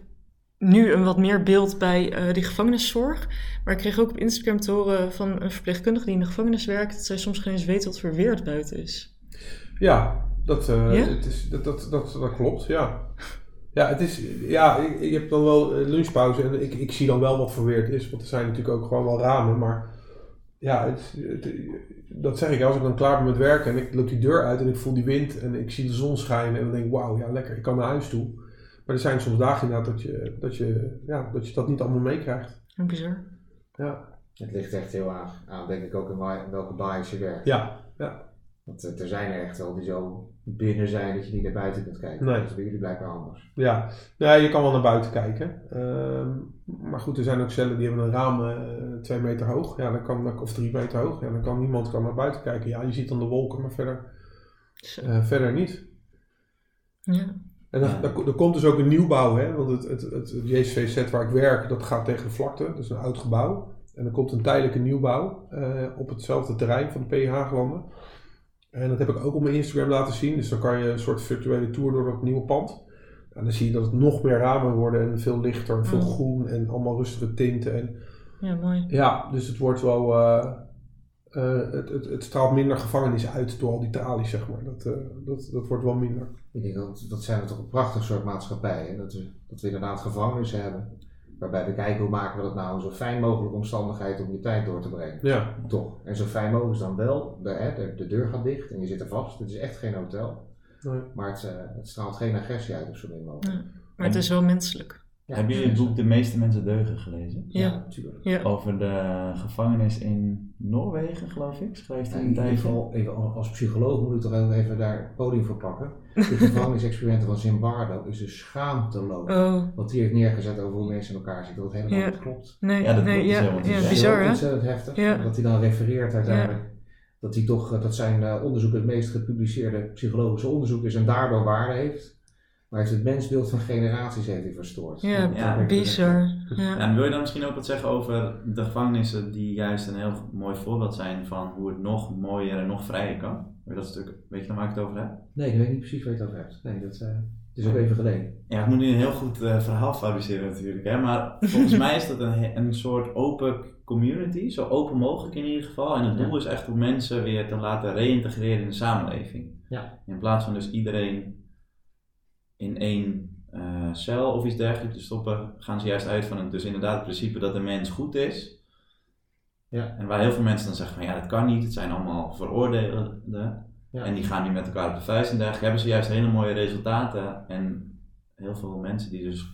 nu een wat meer beeld bij eh, die gevangeniszorg. Maar ik kreeg ook op Instagram te horen van een verpleegkundige die in de gevangenis werkt... dat zij soms geen eens weet wat voor weer het buiten is. ja, dat, eh, Ja? Het is, dat, dat, dat, dat klopt, ja. Ja, het is, ja ik, ik heb dan wel eh, lunchpauze en ik, ik zie dan wel wat voor weer het is. Want er zijn natuurlijk ook gewoon wel ramen. Maar ja, het, het- dat zeg ik. Als ik dan klaar ben met werken en ik loop die deur uit en ik voel die wind en ik zie de zon schijnen. En dan denk ik, wauw, ja lekker, ik kan naar huis toe. Maar er zijn soms dagen inderdaad dat je dat, je, ja, dat, je dat niet allemaal meekrijgt. Bizar. Ja, Het ligt echt heel aan, aan denk ik ook in wa- in welke bias je werkt. ja, ja. Want eh, er zijn er echt wel die zo binnen zijn dat je niet naar buiten kunt kijken. Nee. Dat is bij jullie blijkbaar anders. Ja, nee, je kan wel naar buiten kijken. Ehm, maar goed, er zijn ook cellen die hebben een raam eh, twee meter hoog. Ja, dan kan, of drie meter hoog. Ja, dan kan niemand kan naar buiten kijken. Ja, je ziet dan de wolken, maar verder, eh, verder niet. Ja. En dan, Ja. dan- er komt dus ook een nieuwbouw, hè? want het, het, het, het JCVZ waar ik werk, dat gaat tegen de vlakte. Dat is een oud gebouw. En er komt een tijdelijke nieuwbouw eh, op hetzelfde terrein van de PH landen. En dat heb ik ook op mijn Instagram laten zien. Dus dan kan je een soort virtuele tour door dat nieuwe pand. En dan zie je dat het nog meer ramen worden en veel lichter, en veel Mm. groen en allemaal rustige tinten. En ja, mooi. ja, dus het wordt wel. eh, eh, het, het, het straalt minder gevangenis uit door al die tralies, zeg maar. Dat, eh, dat, dat wordt wel minder. Ik denk dat, dat zijn we toch een prachtig soort maatschappij. Hè? Dat, we, dat we inderdaad gevangenissen hebben. Waarbij we kijken hoe maken we dat nou een zo fijn mogelijke omstandigheid om je tijd door te brengen. Ja, Toch. En zo fijn mogelijk is dan wel, de, hè, de, de deur gaat dicht en je zit er vast. Het is echt geen hotel. nee. Maar het, eh, het straalt geen agressie uit of zo min mogelijk. Ja. Maar het is wel menselijk. Ja, Hebben jullie het boek De meeste mensen deugen gelezen? Ja. natuurlijk. Ja. Over de gevangenis in Noorwegen, geloof ik, schreef hij een in ieder tijdje. geval, even als psycholoog moet ik toch even daar het podium voor pakken. De gevangenisexperimenten van Zimbardo is dus schaamteloos. Oh, Wat hij heeft neergezet over hoe mensen in elkaar zitten, dat helemaal Ja. niet klopt. nee, Ja, dat nee, klopt, ja, is helemaal niet ja, bizar hè? Ontzettend heftig. Ja. Dat hij dan refereert uiteindelijk. Dat, hij toch, eh, dat zijn eh, onderzoek het meest gepubliceerde psychologische onderzoek is en daardoor waarde heeft. Maar heeft het mensbeeld van generaties heeft hij verstoord. Ja, bizar. Ja, en wil je dan misschien ook wat zeggen over de gevangenissen die juist een heel mooi voorbeeld zijn van hoe het nog mooier en nog vrijer kan? Dat stuk, weet je dan waar ik het over heb? Nee, ik weet niet precies waar je het over hebt. Nee, dat eh, het is ook even geleden. Ja, ik moet nu een heel goed eh, verhaal fabriceren natuurlijk, hè? maar volgens mij is dat een, een soort open community, zo open mogelijk in ieder geval. En het Ja. doel is echt om mensen weer te laten reïntegreren in de samenleving. Ja. In plaats van dus iedereen in één eh, cel of iets dergelijks te stoppen, gaan ze juist uit van het, dus inderdaad het principe dat de mens goed is. Ja. En waar heel veel mensen dan zeggen van ja, dat kan niet, het zijn allemaal veroordeelden. Ja. En die gaan nu met elkaar op de vuist en dergelijke. Hebben ze juist hele mooie resultaten. En heel veel mensen die dus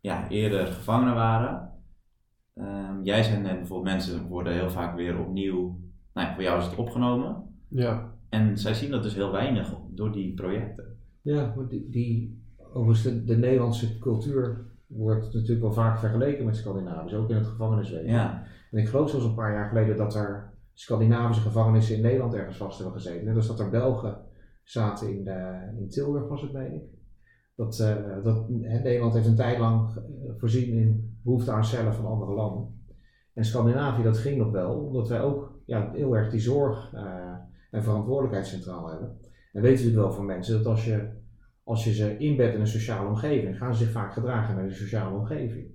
ja, eerder gevangenen waren. Ehm, jij zei net bijvoorbeeld, mensen worden heel vaak weer opnieuw, nou ja, voor jou is het opgenomen. Ja, En zij zien dat dus heel weinig door die projecten. Ja, maar die, die overigens de, de Nederlandse cultuur wordt natuurlijk wel vaak vergeleken met Scandinavisch, ook in het gevangeniswezen. Ja, En ik geloof zelfs een paar jaar geleden dat er Scandinavische gevangenissen in Nederland ergens vast hebben gezeten. Net als dat er Belgen zaten in, eh, in Tilburg, was het, meen ik. Dat, eh, dat, Nederland heeft een tijd lang eh, voorzien in behoefte aan cellen van andere landen. En Scandinavië, dat ging nog wel, omdat wij ook ja, heel erg die zorg en verantwoordelijkheid centraal hebben. En weten natuurlijk wel van mensen dat als je, als je ze inbedt in een sociale omgeving, gaan ze zich vaak gedragen naar die sociale omgeving.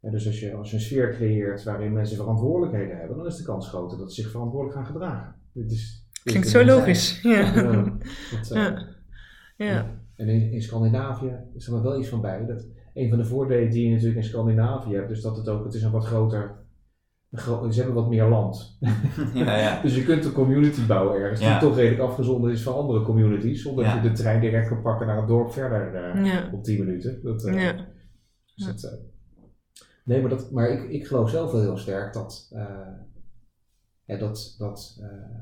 En dus als je, als je een sfeer creëert waarin mensen verantwoordelijkheden hebben, dan is de kans groter dat ze zich verantwoordelijk gaan gedragen. Dit is, dit Klinkt de zo logisch. Ja. Ja, dat, eh, Ja. Ja. En in, in Scandinavië is er wel iets van bij. Dat een van de voordelen die je natuurlijk in Scandinavië hebt, is dat het ook, het is een wat groter, ze hebben wat meer land. ja, ja. Dus je kunt een community bouwen ergens Ja. die toch redelijk afgezonderd is van andere communities, zonder Ja. dat je de trein direct kan pakken naar een dorp verder eh, Ja. op 10 minuten. Dat, eh, Ja. Dus Ja. het, eh, nee, maar, dat, maar ik, ik geloof zelf wel heel sterk dat, eh, ja, dat, dat, eh,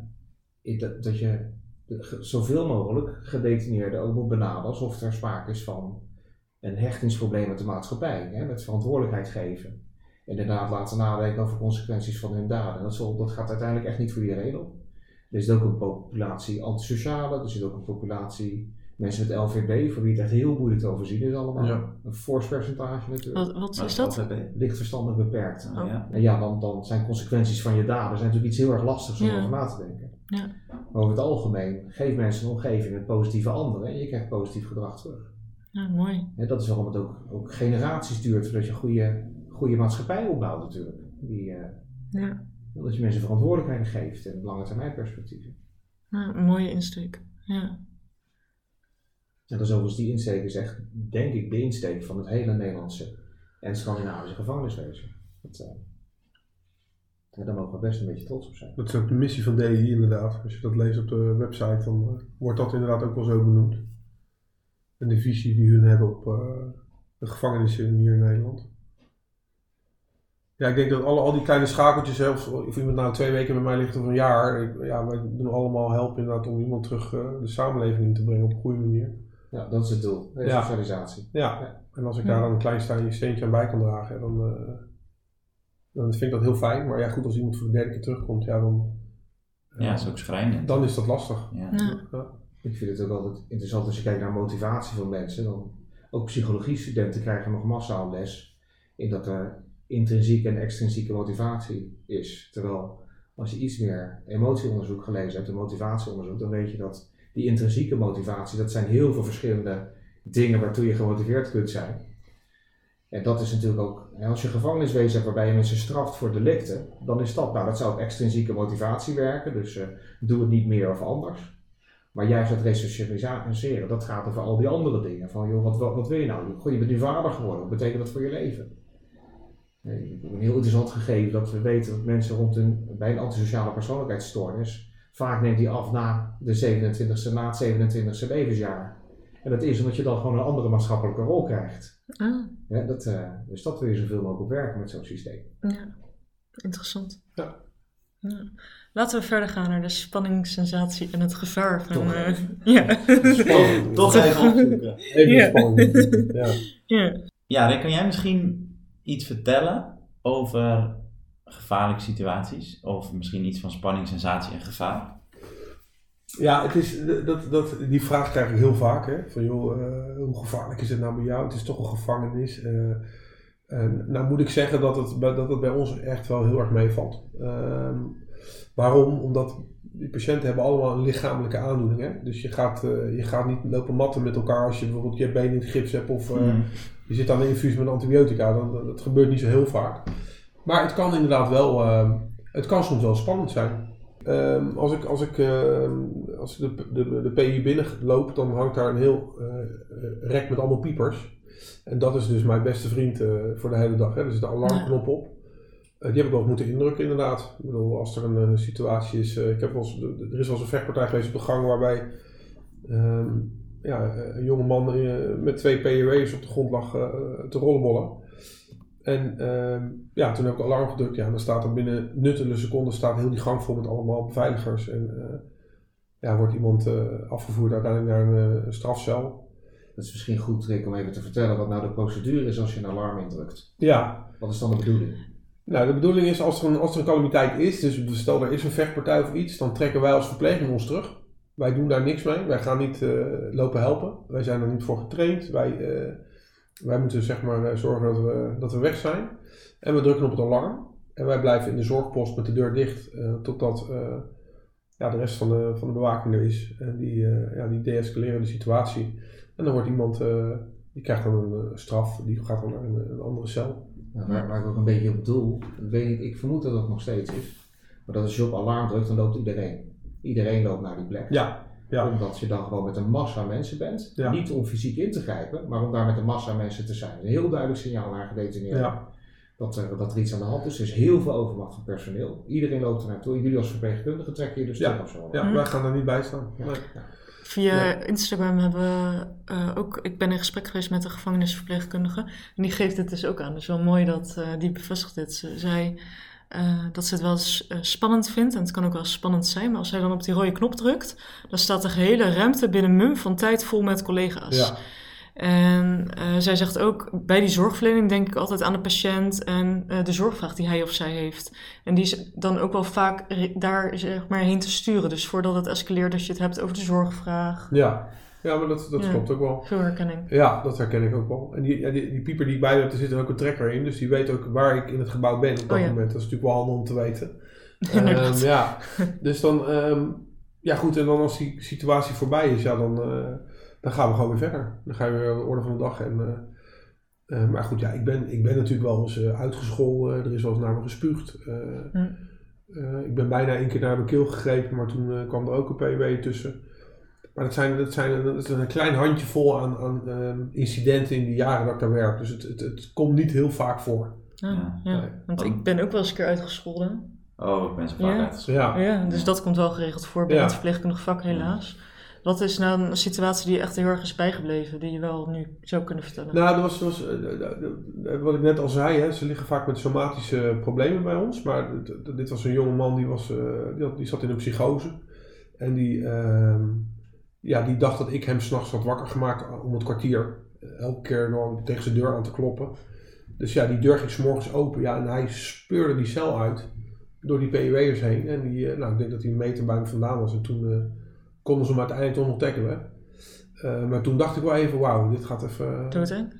ik- dat, dat je zoveel mogelijk gedetineerden ook moet benaderen alsof er sprake is van een hechtingsprobleem met de maatschappij. Hè, met verantwoordelijkheid geven. En inderdaad laten nadenken over consequenties van hun daden. Dat, zal, dat gaat uiteindelijk echt niet voor iedereen op. Er zit ook een populatie antisociale, er zit ook een populatie mensen met LVB, voor wie het echt heel moeilijk te overzien is allemaal. Ja. Een fors percentage natuurlijk. Wat, wat is dat? LVB. Licht verstandig beperkt. Oh. Ja. En ja, dan, dan zijn consequenties van je daden zijn natuurlijk iets heel erg lastigs om Ja. over na te denken. Ja. Maar over het algemeen, geef mensen een omgeving met positieve anderen en je krijgt positief gedrag terug. Ja, mooi. Hè, dat is waarom het ook, ook generaties duurt voordat je goede, goede maatschappij opbouwt natuurlijk. Die, eh, Ja. dat je mensen verantwoordelijkheden geeft en lange termijn perspectieven. Ja, een mooie insteek. Ja. En dat is overigens die insteek is echt, denk ik, de insteek van het hele Nederlandse en Scandinavische gevangeniswezen. Dat, eh, ja, daar mogen we best een beetje trots op zijn. Dat is ook de missie van DI inderdaad. Als je dat leest op de website, dan eh, wordt dat inderdaad ook wel zo benoemd. En de visie die hun hebben op eh, de gevangenissen hier in Nederland. Ja, ik denk dat alle, al die kleine schakeltjes, hè, of, of iemand nou twee weken bij mij ligt of een jaar, ik, ja, wij doen allemaal helpen inderdaad om iemand terug eh, de samenleving in te brengen op een goede manier. Ja, dat is het doel. Ja. Resocialisatie. Ja, Ja. en als ik daar dan een klein steentje, steentje aan bij kan dragen, dan, eh, dan vind ik dat heel fijn. Maar ja, goed, als iemand voor de derde keer terugkomt, ja, dan, Ja, dat is ook schrijnend. dan is dat lastig. Ja. Ja. Ja. Ik vind het ook altijd interessant als je kijkt naar motivatie van mensen. Dan, ook psychologie-studenten krijgen nog massaal les in dat er intrinsieke en extrinsieke motivatie is. Terwijl als je iets meer emotieonderzoek gelezen hebt en motivatieonderzoek, dan weet je dat die intrinsieke motivatie, dat zijn heel veel verschillende dingen waartoe je gemotiveerd kunt zijn. En dat is natuurlijk ook, als je gevangeniswezen hebt waarbij je mensen straft voor delicten, dan is dat, nou dat zou op extrinsieke motivatie werken, dus eh, doe het niet meer of anders. Maar juist het resocialiseren, dat gaat over al die andere dingen. Van joh, wat, wat, wat wil je nou? Goh, je bent nu vader geworden, wat betekent dat voor je leven? Nee, Een heel interessant gegeven dat we weten dat mensen rond een, bij een antisociale persoonlijkheidsstoornis, vaak neemt die af na de 27e, na het 27e levensjaar. En dat is omdat je dan gewoon een andere maatschappelijke rol krijgt. Ah, Ja, dat, eh, dus dat wil je zoveel mogelijk op werken met zo'n systeem. ja. Interessant. Ja. Ja. Laten we verder gaan naar de spanning, sensatie en het gevaar van. Toch eh, even. ja. Spannend. Toch even opzoeken. Even Ja. spannend. Ja. ja. Ja, Rick, kan jij misschien iets vertellen over gevaarlijke situaties? Of misschien iets van spanning, sensatie en gevaar? Ja, het is, dat, dat, die vraag krijg ik heel vaak. Hè? Van joh, eh, hoe gevaarlijk is het nou bij jou? Het is toch een gevangenis. eh. en, nou moet ik zeggen dat het, bij- dat het bij ons echt wel heel erg meevalt. Ehm, waarom? Omdat die patiënten hebben allemaal een lichamelijke aandoening. Hè? Dus je gaat, eh, je gaat niet lopen matten met elkaar als je bijvoorbeeld je been in het gips hebt of eh, Mm. Je zit aan een infuus met antibiotica. Dan, dat, gebeurt niet zo heel vaak. Maar het kan inderdaad wel, ehm, het kan soms wel spannend zijn. Ehm, als ik, als ik ehm, als de, de, de PI binnenloop, dan hangt daar een heel eh, rek met allemaal piepers. En dat is dus mijn beste vriend eh, voor de hele dag. Hè. Er zit een alarmknop op. Eh, die heb ik wel moeten indrukken, inderdaad. Ik bedoel, als er een situatie is. ik heb er is wel eens een vechtpartij geweest op de gang waarbij ja, een jonge man eh, met twee PUW's op de grond lag eh, te rollenbollen. En ehm, ja, toen heb ik alarm gedrukt. Ja, en dan staat er binnen nuttele seconden staat heel die gang vol met allemaal beveiligers. En eh, ja, wordt iemand eh, afgevoerd uiteindelijk naar een, eh, strafcel. Dat is misschien goed, Rick, om even te vertellen wat nou de procedure is als je een alarm indrukt. Ja, Wat is dan de bedoeling? nou de bedoeling is als er, een, als er een calamiteit is, dus stel er is een vechtpartij of iets, dan trekken wij als verpleging ons terug. Wij doen daar niks mee. Wij gaan niet eh, lopen helpen. Wij zijn er niet voor getraind. Wij, eh, wij moeten zeg maar eh, zorgen dat we, dat we weg zijn. En we drukken op het alarm. En wij blijven in de zorgpost met de deur dicht totdat ja, de rest van de, van de bewaking er is. En die, ja, die deescaleren de situatie. En dan wordt iemand, die krijgt dan een straf. Die gaat dan naar een, andere cel. Nou, waar, waar ook een beetje op doel, ik, weet niet, ik vermoed dat het nog steeds is. Maar dat als je op alarm drukt, dan loopt iedereen. Iedereen loopt naar die plek. Ja, ja. Omdat je dan gewoon met een massa mensen bent. Ja. Niet om fysiek in te grijpen, maar om daar met een massa mensen te zijn. Een heel duidelijk signaal naar gedetineerden. Ja. Dat, er, dat er iets aan de hand is. Er is heel veel overmacht van personeel. Iedereen loopt er naartoe. Jullie als verpleegkundige trekken je dus Ja. terug of zo. Ja, wij gaan er niet bij staan. Ja. Nee. Ja. Via Ja. Instagram hebben we eh, ook... Ik ben in gesprek geweest met een gevangenisverpleegkundige. En die geeft het dus ook aan. Dus wel mooi dat eh, die bevestigt dit. Ze eh, dat ze het wel eens eh, spannend vindt. En het kan ook wel spannend zijn. Maar als hij dan op die rode knop drukt... dan staat de gehele ruimte binnen mum van tijd vol met collega's. Ja, En eh, zij zegt ook, bij die zorgverlening denk ik altijd aan de patiënt en de zorgvraag die hij of zij heeft. En die is dan ook wel vaak daar zeg maar heen te sturen. Dus voordat het escaleert, als je het hebt over de zorgvraag. ja. Ja maar dat, dat Ja. klopt ook wel. Veel herkenning. Ja, dat herken ik ook wel. En die, die, die pieper die ik bij me heb, er zit er ook een trekker in. Dus die weet ook waar ik in het gebouw ben op dat Oh ja. moment. Dat is natuurlijk wel handig om te weten. Ehm, ja, dus dan, ehm, ja goed, en dan als die situatie voorbij is, ja, dan, eh, dan gaan we gewoon weer verder. Dan ga je weer de orde van de dag. En, eh, eh, maar goed, ja, ik ben, ik ben natuurlijk wel eens uitgescholden. Er is wel eens naar me gespuugd. Hm. ik ben bijna één keer naar mijn keel gegrepen, maar toen kwam er ook een PW tussen. Maar dat zijn, dat zijn dat is een klein handjevol aan, aan ehm, incidenten in die jaren dat ik daar werk. Dus het, het, het komt niet heel vaak voor. Ja, Ja. ja. Nee. Want ik ben ook wel eens een keer uitgescholden. Oh, ik ben zo vaak Ja. uitgescholden. Ja. Ja, dus dat komt wel geregeld voor bij Ja. het verpleegkundig vak helaas. Wat is nou een situatie die je echt heel erg is bijgebleven, die je wel nu zou kunnen vertellen? Nou, dat was, dat was eh, eh, eh, wat ik net al zei, hè, ze liggen vaak met somatische problemen bij ons. Maar dit was een jonge man die, was, eh, die, had- die zat in een psychose. En die, ehm, ja, die dacht dat ik hem s'nachts had wakker gemaakt om het kwartier. eh, Elke keer tegen zijn deur aan te kloppen. Dus ja, die deur ging 's morgens open. Ja, en hij speurde die cel uit door die PUW'ers heen. En die, eh, nou, ik denk dat hij een meter bij hem vandaan was. En toen eh, konden ze hem uiteindelijk toch nog tackelen. Eh, maar toen dacht ik wel even, wauw, dit gaat even...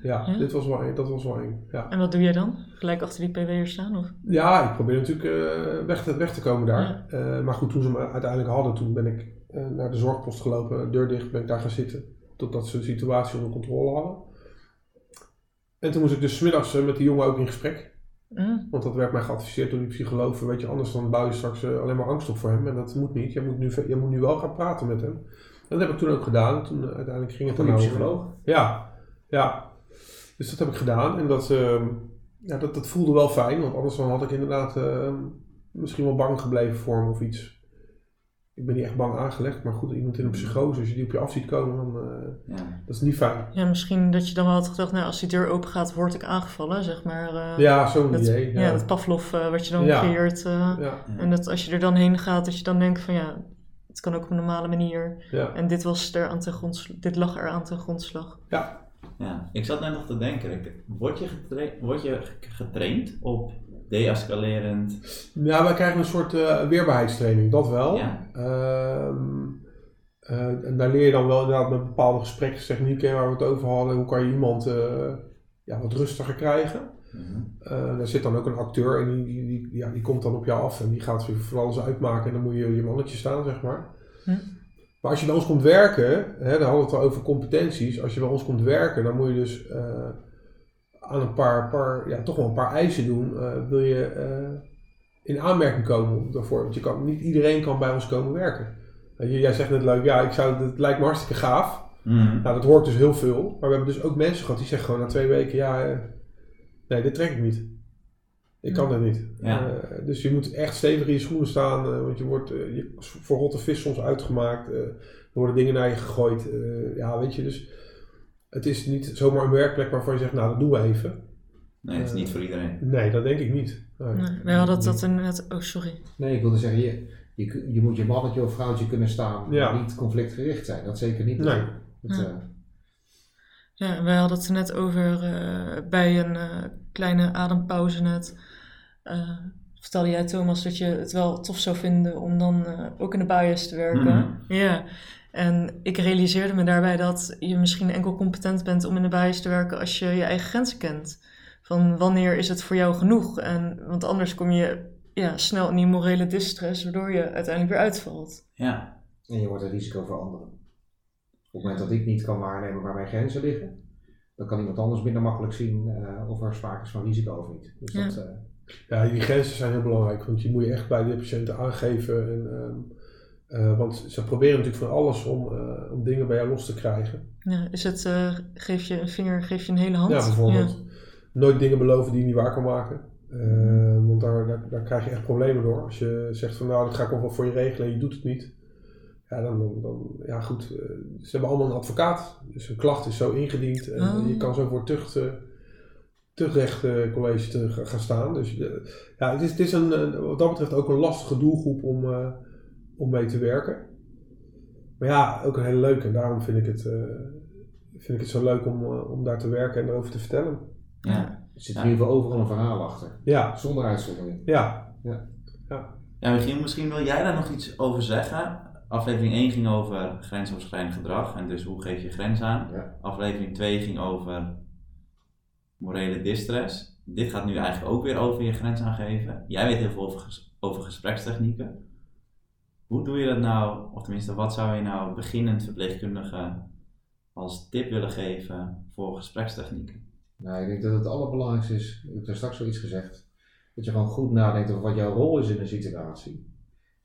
Ja, Ja? Dit was wel dat was wel eng. Ja. En wat doe jij dan? Gelijk achter die PW'er staan? Of? ja, ik probeer natuurlijk eh, weg, te, weg te komen daar. Eh, maar goed, toen ze me uiteindelijk hadden, toen ben ik eh, naar de zorgpost gelopen, deur dicht, ben ik daar gaan zitten. Totdat ze de situatie onder controle hadden. En toen moest ik dus 's middags eh, met die jongen ook in gesprek. Mm. Want dat werd mij geadviseerd door die psycholoog. Weet je, anders dan bouw je straks eh, alleen maar angst op voor hem. En dat moet niet. Je moet nu, moet nu wel gaan praten met hem. En dat heb ik toen ook gedaan. Toen eh, uiteindelijk ging het Goede dan psycholoog. Ja, ja. Dus dat heb ik gedaan. En dat, ehm, ja, dat, dat voelde wel fijn. Want anders dan had ik inderdaad ehm, misschien wel bang gebleven voor hem of iets. Ik ben niet echt bang aangelegd. Maar goed, iemand in een psychose, als je die op je af ziet komen, dan eh, Ja. dat is niet fijn. Ja, misschien dat je dan wel had gedacht, nou, als die deur open gaat, word ik aangevallen, zeg maar. eh, Ja, zo'n idee. ja. Ja. dat Pavlov eh, wat je dan Ja. creëert. eh. En dat als je er dan heen gaat, dat je dan denkt van ja, het kan ook op een normale manier. ja. En dit, was er aan ten grondslag, dit lag er aan ten grondslag. ja. Ja, ik zat net nog te denken, ik- word je, getra- word je ge- getraind op deescalerend? Ja, wij krijgen een soort eh, weerbaarheidstraining, dat wel. Ja. Ehm, eh, en daar leer je dan wel inderdaad met bepaalde gesprekstechnieken waar we het over hadden. Hoe kan je iemand eh, ja, wat rustiger krijgen? Eh, daar zit dan ook een acteur en die, die, die- ja, die komt dan op jou af en die gaat weer van alles uitmaken en dan moet je je mannetje staan, zeg maar. Hm. Maar als je bij ons komt werken, hè, dan hadden we het al over competenties. Als je bij ons komt werken, dan moet je dus eh, aan een paar, paar, ja, toch wel een paar eisen doen. Eh, wil je eh, in aanmerking komen daarvoor? Want je kan, niet iedereen kan bij ons komen werken. Je, jij zegt net leuk, ja, ik zou, het lijkt me hartstikke gaaf. Mhm. Nou, dat hoort dus heel veel. Maar we hebben dus ook mensen gehad die zeggen gewoon na twee weken, ja, eh, nee, dit trek ik niet. Ik kan dat niet. Ja. Eh, dus je moet echt stevig in je schoenen staan, eh, want je wordt eh, je, voor rotte vis soms uitgemaakt. eh, er worden dingen naar je gegooid. eh, ja, weet je, dus het is niet zomaar een werkplek waarvan je zegt, nou, dat doen we even. Nee, het is niet voor iedereen. Nee, dat denk ik niet. Nee. Nee, wij hadden dat, dat net. Oh, sorry. Nee, ik wilde zeggen, je, je, je moet je mannetje of vrouwtje kunnen staan, Ja. niet conflictgericht zijn. Dat zeker niet. Nee. Het, Ja. eh, Ja, wij hadden het er net over eh, bij een eh, kleine adempauze net. Eh, vertelde jij Thomas dat je het wel tof zou vinden om dan eh, ook in de bias te werken. Mhm. Ja, en ik realiseerde me daarbij dat je misschien enkel competent bent om in de bias te werken als je je eigen grenzen kent. Van wanneer is het voor jou genoeg? En, want anders kom je ja, snel in die morele distress, waardoor je uiteindelijk weer uitvalt. Ja, en je wordt een risico voor anderen. Op het moment dat ik niet kan waarnemen waar mijn grenzen liggen, dan kan iemand anders minder makkelijk zien eh, of er sprake is van risico of niet. Dus Ja. dat, eh, Ja, die grenzen zijn heel belangrijk, want je moet je echt bij de patiënten aangeven. En, ehm, eh, want ze proberen natuurlijk van alles om, eh, om dingen bij jou los te krijgen. Ja, is het, eh, geef je een vinger, geef je een hele hand? Ja, bijvoorbeeld. Nooit dingen beloven die je niet waar kan maken. Eh, want daar, daar, daar krijg je echt problemen door. Als je zegt van nou, dat ga ik wel voor je regelen en je doet het niet. Ja, dan, dan, dan- ja goed, ze hebben allemaal een advocaat. Dus een klacht is zo ingediend en Oh. je kan zo voor tucht, tuchtrechtcollege te ga- gaan staan. Dus ja, het is, het is een, wat dat betreft ook een lastige doelgroep om, om mee te werken. Maar ja, ook een hele leuke. En daarom vind ik het, eh, vind ik het zo leuk om, eh, om daar te werken en erover te vertellen. Ja. Er zit Ja. in ieder geval overal een verhaal achter. Ja, Zonder uitzondering. ja. Ja, Michiel, misschien wil jij daar nog iets over zeggen. Aflevering 1 ging over grensoverschrijdend gedrag en dus hoe geef je grens aan. Ja. Aflevering 2 ging over morele distress. Dit gaat nu eigenlijk ook weer over je grens aangeven. Jij weet heel veel over, ges- over gesprekstechnieken. Hoe doe je dat nou, of tenminste, wat zou je nou beginnend verpleegkundige als tip willen geven voor gesprekstechnieken? Nou, ik denk dat het allerbelangrijkste is, ik heb daar straks al iets gezegd, dat je gewoon goed nadenkt over wat jouw rol is in een situatie.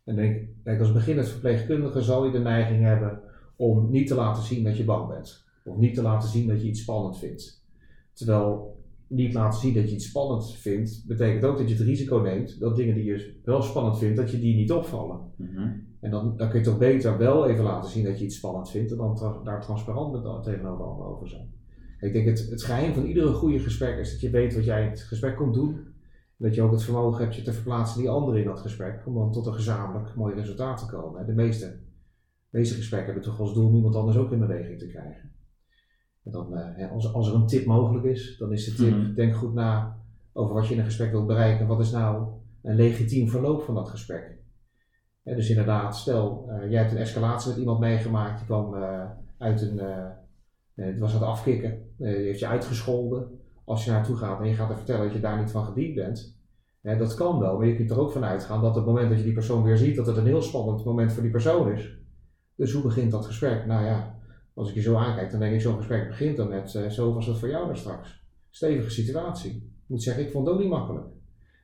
En denk, kijk, als beginnend verpleegkundige zal je de neiging hebben om niet te laten zien dat je bang bent. Of niet te laten zien dat je iets spannend vindt. Terwijl niet laten zien dat je iets spannend vindt, betekent ook dat je het risico neemt dat dingen die je wel spannend vindt, dat je die niet opvallen. Mhm. En dan, dan kun je toch beter wel even laten zien dat je iets spannend vindt en dan tra- daar transparant met dan tegenover anderen over zijn. Ik denk het, het geheim van iedere goede gesprek is dat je weet wat jij in het gesprek komt doen. En dat je ook het vermogen hebt je te verplaatsen die anderen in dat gesprek, om dan tot een gezamenlijk mooi resultaat te komen. De meeste, de meeste gesprekken hebben toch als doel om iemand anders ook in beweging te krijgen. En dan, eh, als, als er een tip mogelijk is, dan is de tip, Mhm. denk goed na over wat je in een gesprek wilt bereiken. Wat is nou een legitiem verloop van dat gesprek? Dus inderdaad, stel, eh, jij hebt een escalatie met iemand meegemaakt, die kwam eh, uit een, het was aan het afkicken, eh, die heeft je uitgescholden. Als je naartoe gaat en je gaat er vertellen dat je daar niet van gediend bent, dat kan wel, maar je kunt er ook van uitgaan dat op het moment dat je die persoon weer ziet, dat het een heel spannend moment voor die persoon is. Dus hoe begint dat gesprek? Nou ja, als ik je zo aankijk, dan denk ik, zo'n gesprek begint dan met, eh, zo was het voor jou daar straks. Stevige situatie. Ik moet zeggen, ik vond het ook niet makkelijk.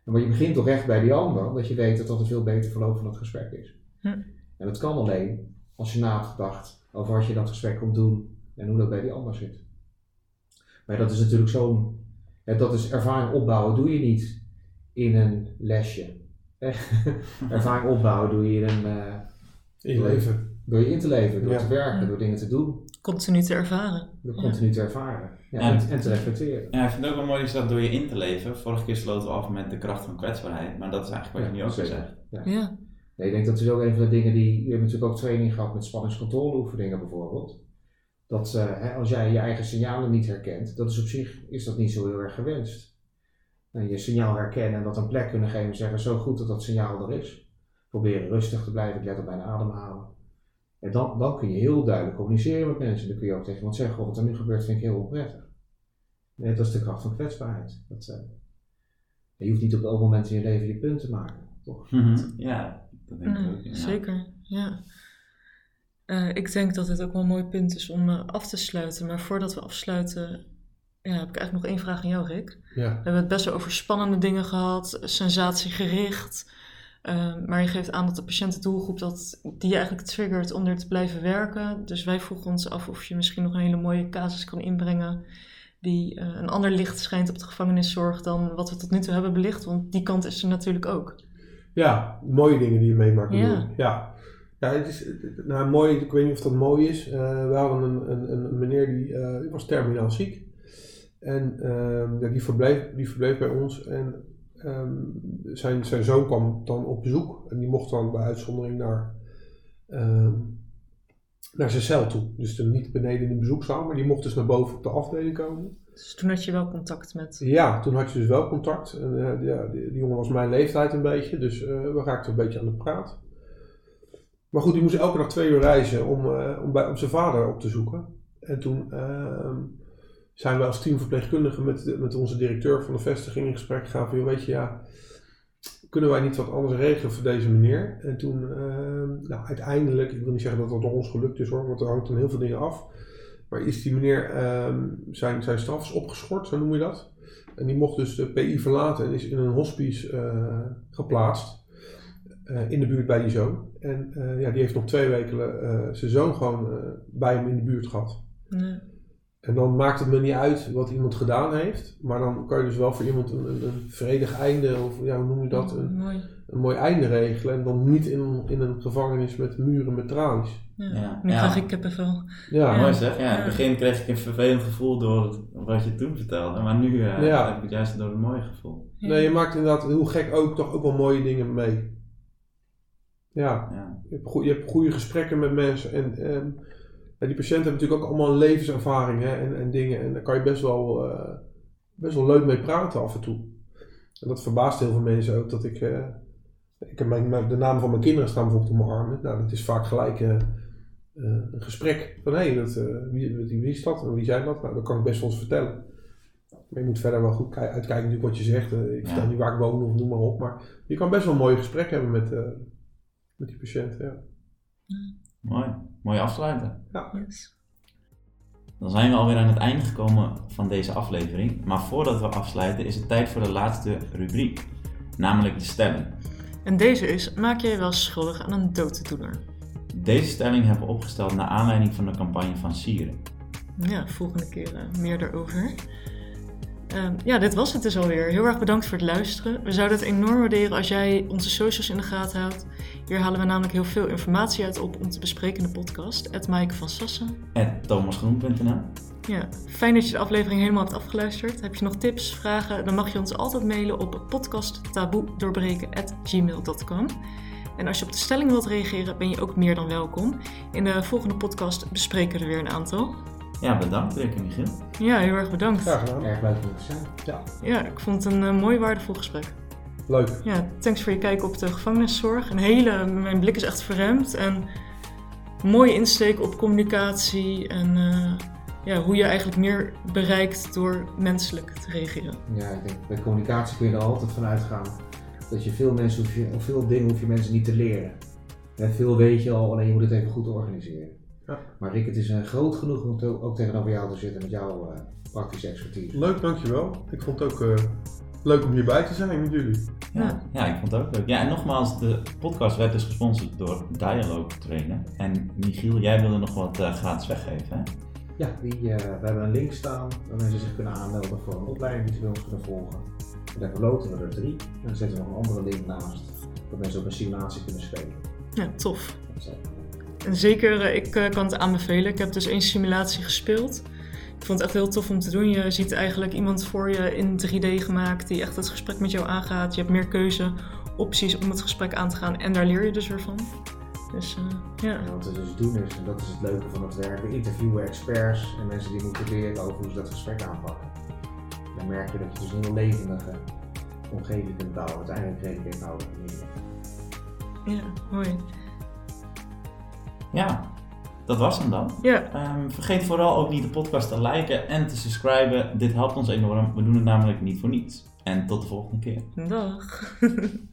Maar je begint toch echt bij die ander, omdat je weet dat dat een veel beter verloop van het gesprek is. Hm. En dat kan alleen als je na hebt gedacht over wat je in dat gesprek komt doen en hoe dat bij die ander zit. Maar dat is natuurlijk zo'n, ja, dat is ervaring opbouwen doe je niet in een lesje. ervaring opbouwen doe je in een, eh, In je leven. door je in te leven, door Ja. te werken, door dingen te doen, Continu te ervaren. door Ja. continu te ervaren ja, en, en te respecteren. Ja, ik vind het ook wel mooi dat door je in te leven. Vorige keer sloten we af met de kracht van kwetsbaarheid, maar dat is eigenlijk wat je nu ook weer zegt. Ja. Ja, ik denk dat is ook een van de dingen die. Je hebt natuurlijk ook training gehad met spanningscontroleoefeningen bijvoorbeeld. Dat eh, hè, als jij je eigen signalen niet herkent, dat is op zich is dat niet zo heel erg gewenst. En je signaal herkennen en dat een plek kunnen geven en zeggen: zo goed dat dat signaal er is. Proberen rustig te blijven, ik let op mijn ademhalen. En dan, dan kun je heel duidelijk communiceren met mensen. Dan kun je ook tegen iemand zeggen: "Goh, wat er nu gebeurt vind ik heel onprettig. Nee, dat is de kracht van kwetsbaarheid. Dat, eh, je hoeft niet op elk moment in je leven je punt te maken, toch? Ja, dat denk ik Ja, ook. ja. Zeker, ja. Eh, ik denk dat dit ook wel een mooi punt is om eh, af te sluiten. Maar voordat we afsluiten, ja, heb ik eigenlijk nog één vraag aan jou, Rick. Ja. We hebben het best wel over spannende dingen gehad, sensatiegericht. Eh, maar je geeft aan dat de patiëntendoelgroep dat die je eigenlijk triggert om er te blijven werken. Dus wij vroegen ons af of je misschien nog een hele mooie casus kan inbrengen die eh, een ander licht schijnt op de gevangeniszorg dan wat we tot nu toe hebben belicht. Want die kant is er natuurlijk ook. Ja, mooie dingen die je meemaakt. Ja. ja. Ja, het is, nou, mooi, ik weet niet of dat mooi is. Eh, we hadden een, een, een meneer die, eh, die was terminaal ziek. En ehm, die, verbleef, die verbleef bij ons. En ehm, zijn, zijn zoon kwam dan op bezoek. En die mocht dan bij uitzondering naar, ehm, naar zijn cel toe. Dus dan niet beneden in de bezoekzaal, maar die mocht dus naar boven op de afdeling komen. Dus toen had je wel contact met. Ja, toen had je dus wel contact. En, eh, ja, die, die jongen was mijn leeftijd een beetje, dus eh, we raakten een beetje aan de praat. Maar goed, die moest elke dag twee uur reizen om, eh, om, bij, om zijn vader op te zoeken. En toen ehm, zijn we als teamverpleegkundigen met, de- met onze directeur van de vestiging in gesprek gegaan van, weet je, ja, kunnen wij niet wat anders regelen voor deze meneer? En toen, ehm, nou, uiteindelijk, ik wil niet zeggen dat dat door ons gelukt is hoor, want er hangt dan heel veel dingen af. Maar is die meneer, ehm, zijn, zijn straf is opgeschort, zo noem je dat. En die mocht dus de PI verlaten en is in een hospice eh, geplaatst. eh, in de buurt bij die zoon. En eh, ja, die heeft nog twee weken zijn zoon gewoon bij hem in de buurt gehad. Nee. En dan maakt het me niet uit wat iemand gedaan heeft. Maar dan kan je dus wel voor iemand een, een, een vredig einde, of ja, hoe noem je dat? Een, Mooi. een mooi einde regelen. En dan niet in, in een gevangenis met muren met tralies. Ja. Ja. Nu Ja. krijg ik kippenvel. Ja, Ja. Mooi zeg. Ja, in het begin kreeg ik een vervelend gevoel door het- wat je toen vertelde. Maar nu eh, Ja. heb ik het juist door een mooi gevoel. Nee, je maakt inderdaad, hoe gek ook, toch ook wel mooie dingen mee. Ja, Ja. je hebt, goe- je hebt goede gesprekken met mensen. En, ehm, die patiënten hebben natuurlijk ook allemaal levenservaring hè, en, en dingen. En daar kan je best wel, eh, best wel leuk mee praten af en toe. En dat verbaast heel veel mensen ook. Dat ik, eh, ik heb mijn, mijn- de namen van mijn kinderen staan bijvoorbeeld op mijn armen. Nou, dat is vaak gelijk eh, een gesprek. Van hé, hey, dat, wie, wie, wie is dat en wie zijn dat? Nou, dat kan ik best wel eens vertellen. Maar je moet verder wel goed ki- uitkijken natuurlijk wat je zegt. Ik vertel Ja. niet waar ik woon of noem maar op. Maar je kan best wel een mooi gesprek hebben met, met die patiënten. Ja. Mooi. Mooi afsluiten. Yes. Dan zijn we alweer aan het einde gekomen van deze aflevering. Maar voordat we afsluiten is het tijd voor de laatste rubriek. Namelijk de stelling. En deze is, maak jij je wel schuldig aan een dooddoener? Deze stelling hebben we opgesteld naar aanleiding van de campagne van Sieren. Ja, volgende keer eh, meer daarover. Ehm, ja, dit was het dus alweer. Heel erg bedankt voor het luisteren. We zouden het enorm waarderen als jij onze socials in de gaten houdt. Hier halen we namelijk heel veel informatie uit op om te bespreken in de podcast. Het Maaike van Sassen. At thomasgroen.nl Ja, fijn dat je de aflevering helemaal hebt afgeluisterd. Heb je nog tips, vragen, dan mag je ons altijd mailen op podcasttaboedoorbbreken.gmail.com. En als je op de stelling wilt reageren, ben je ook meer dan welkom. In de volgende podcast bespreken we er weer een aantal. Ja, bedankt Rick en Michiel. Ja, heel erg bedankt. Graag gedaan. Erg leuk om te zijn. Ja, ik vond het een eh, mooi waardevol gesprek. Leuk. Ja, thanks voor je kijk op de gevangeniszorg. Een hele, mijn blik is echt verremd. En mooie insteek op communicatie en eh, ja, hoe je eigenlijk meer bereikt door menselijk te reageren. Ja, ik denk, bij communicatie kun je er altijd van uitgaan dat je veel, mensen hoef je, of veel dingen hoef je mensen niet te leren. Ja, veel weet je al, alleen je moet het even goed organiseren. Ja. Maar Rick, het is eh, groot genoeg om te- ook tegenover jou te zitten met jouw eh, praktische expertise. Leuk, dankjewel. Ik vond het ook eh, leuk om hierbij te zijn met jullie. Ja, ja, ik vond het ook leuk. Ja, en nogmaals, de podcast werd dus gesponsord door Dialogue Trainen. En Michiel, jij wilde nog wat eh, gratis weggeven, hè? Ja, die, eh, we hebben een link staan waar mensen zich kunnen aanmelden voor een opleiding die ze bij ons kunnen volgen. En daar verloten we er drie. En dan zetten we nog een andere link naast, dat mensen ook een simulatie kunnen spelen. Ja, tof. Zeker, eh, ik eh, kan het aanbevelen. Ik heb dus één simulatie gespeeld. Ik vond het echt heel tof om te doen. Je ziet eigenlijk iemand voor je in 3D gemaakt die echt het gesprek met jou aangaat. Je hebt meer keuze, opties om het gesprek aan te gaan en daar leer je dus weer van. Dus eh, ja. En wat we dus doen is, en dat is het leuke van het werk, we interviewen experts en mensen die moeten leren over hoe ze dat gesprek aanpakken. Dan merk je dat je dus een heel levendige omgeving kunt bouwen. Uiteindelijk ik inhoud. Ja, mooi. Ja, dat was hem dan. Ja, Ehm, vergeet vooral ook niet de podcast te liken en te subscriben. Dit helpt ons enorm. We doen het namelijk niet voor niets. En tot de volgende keer. dag.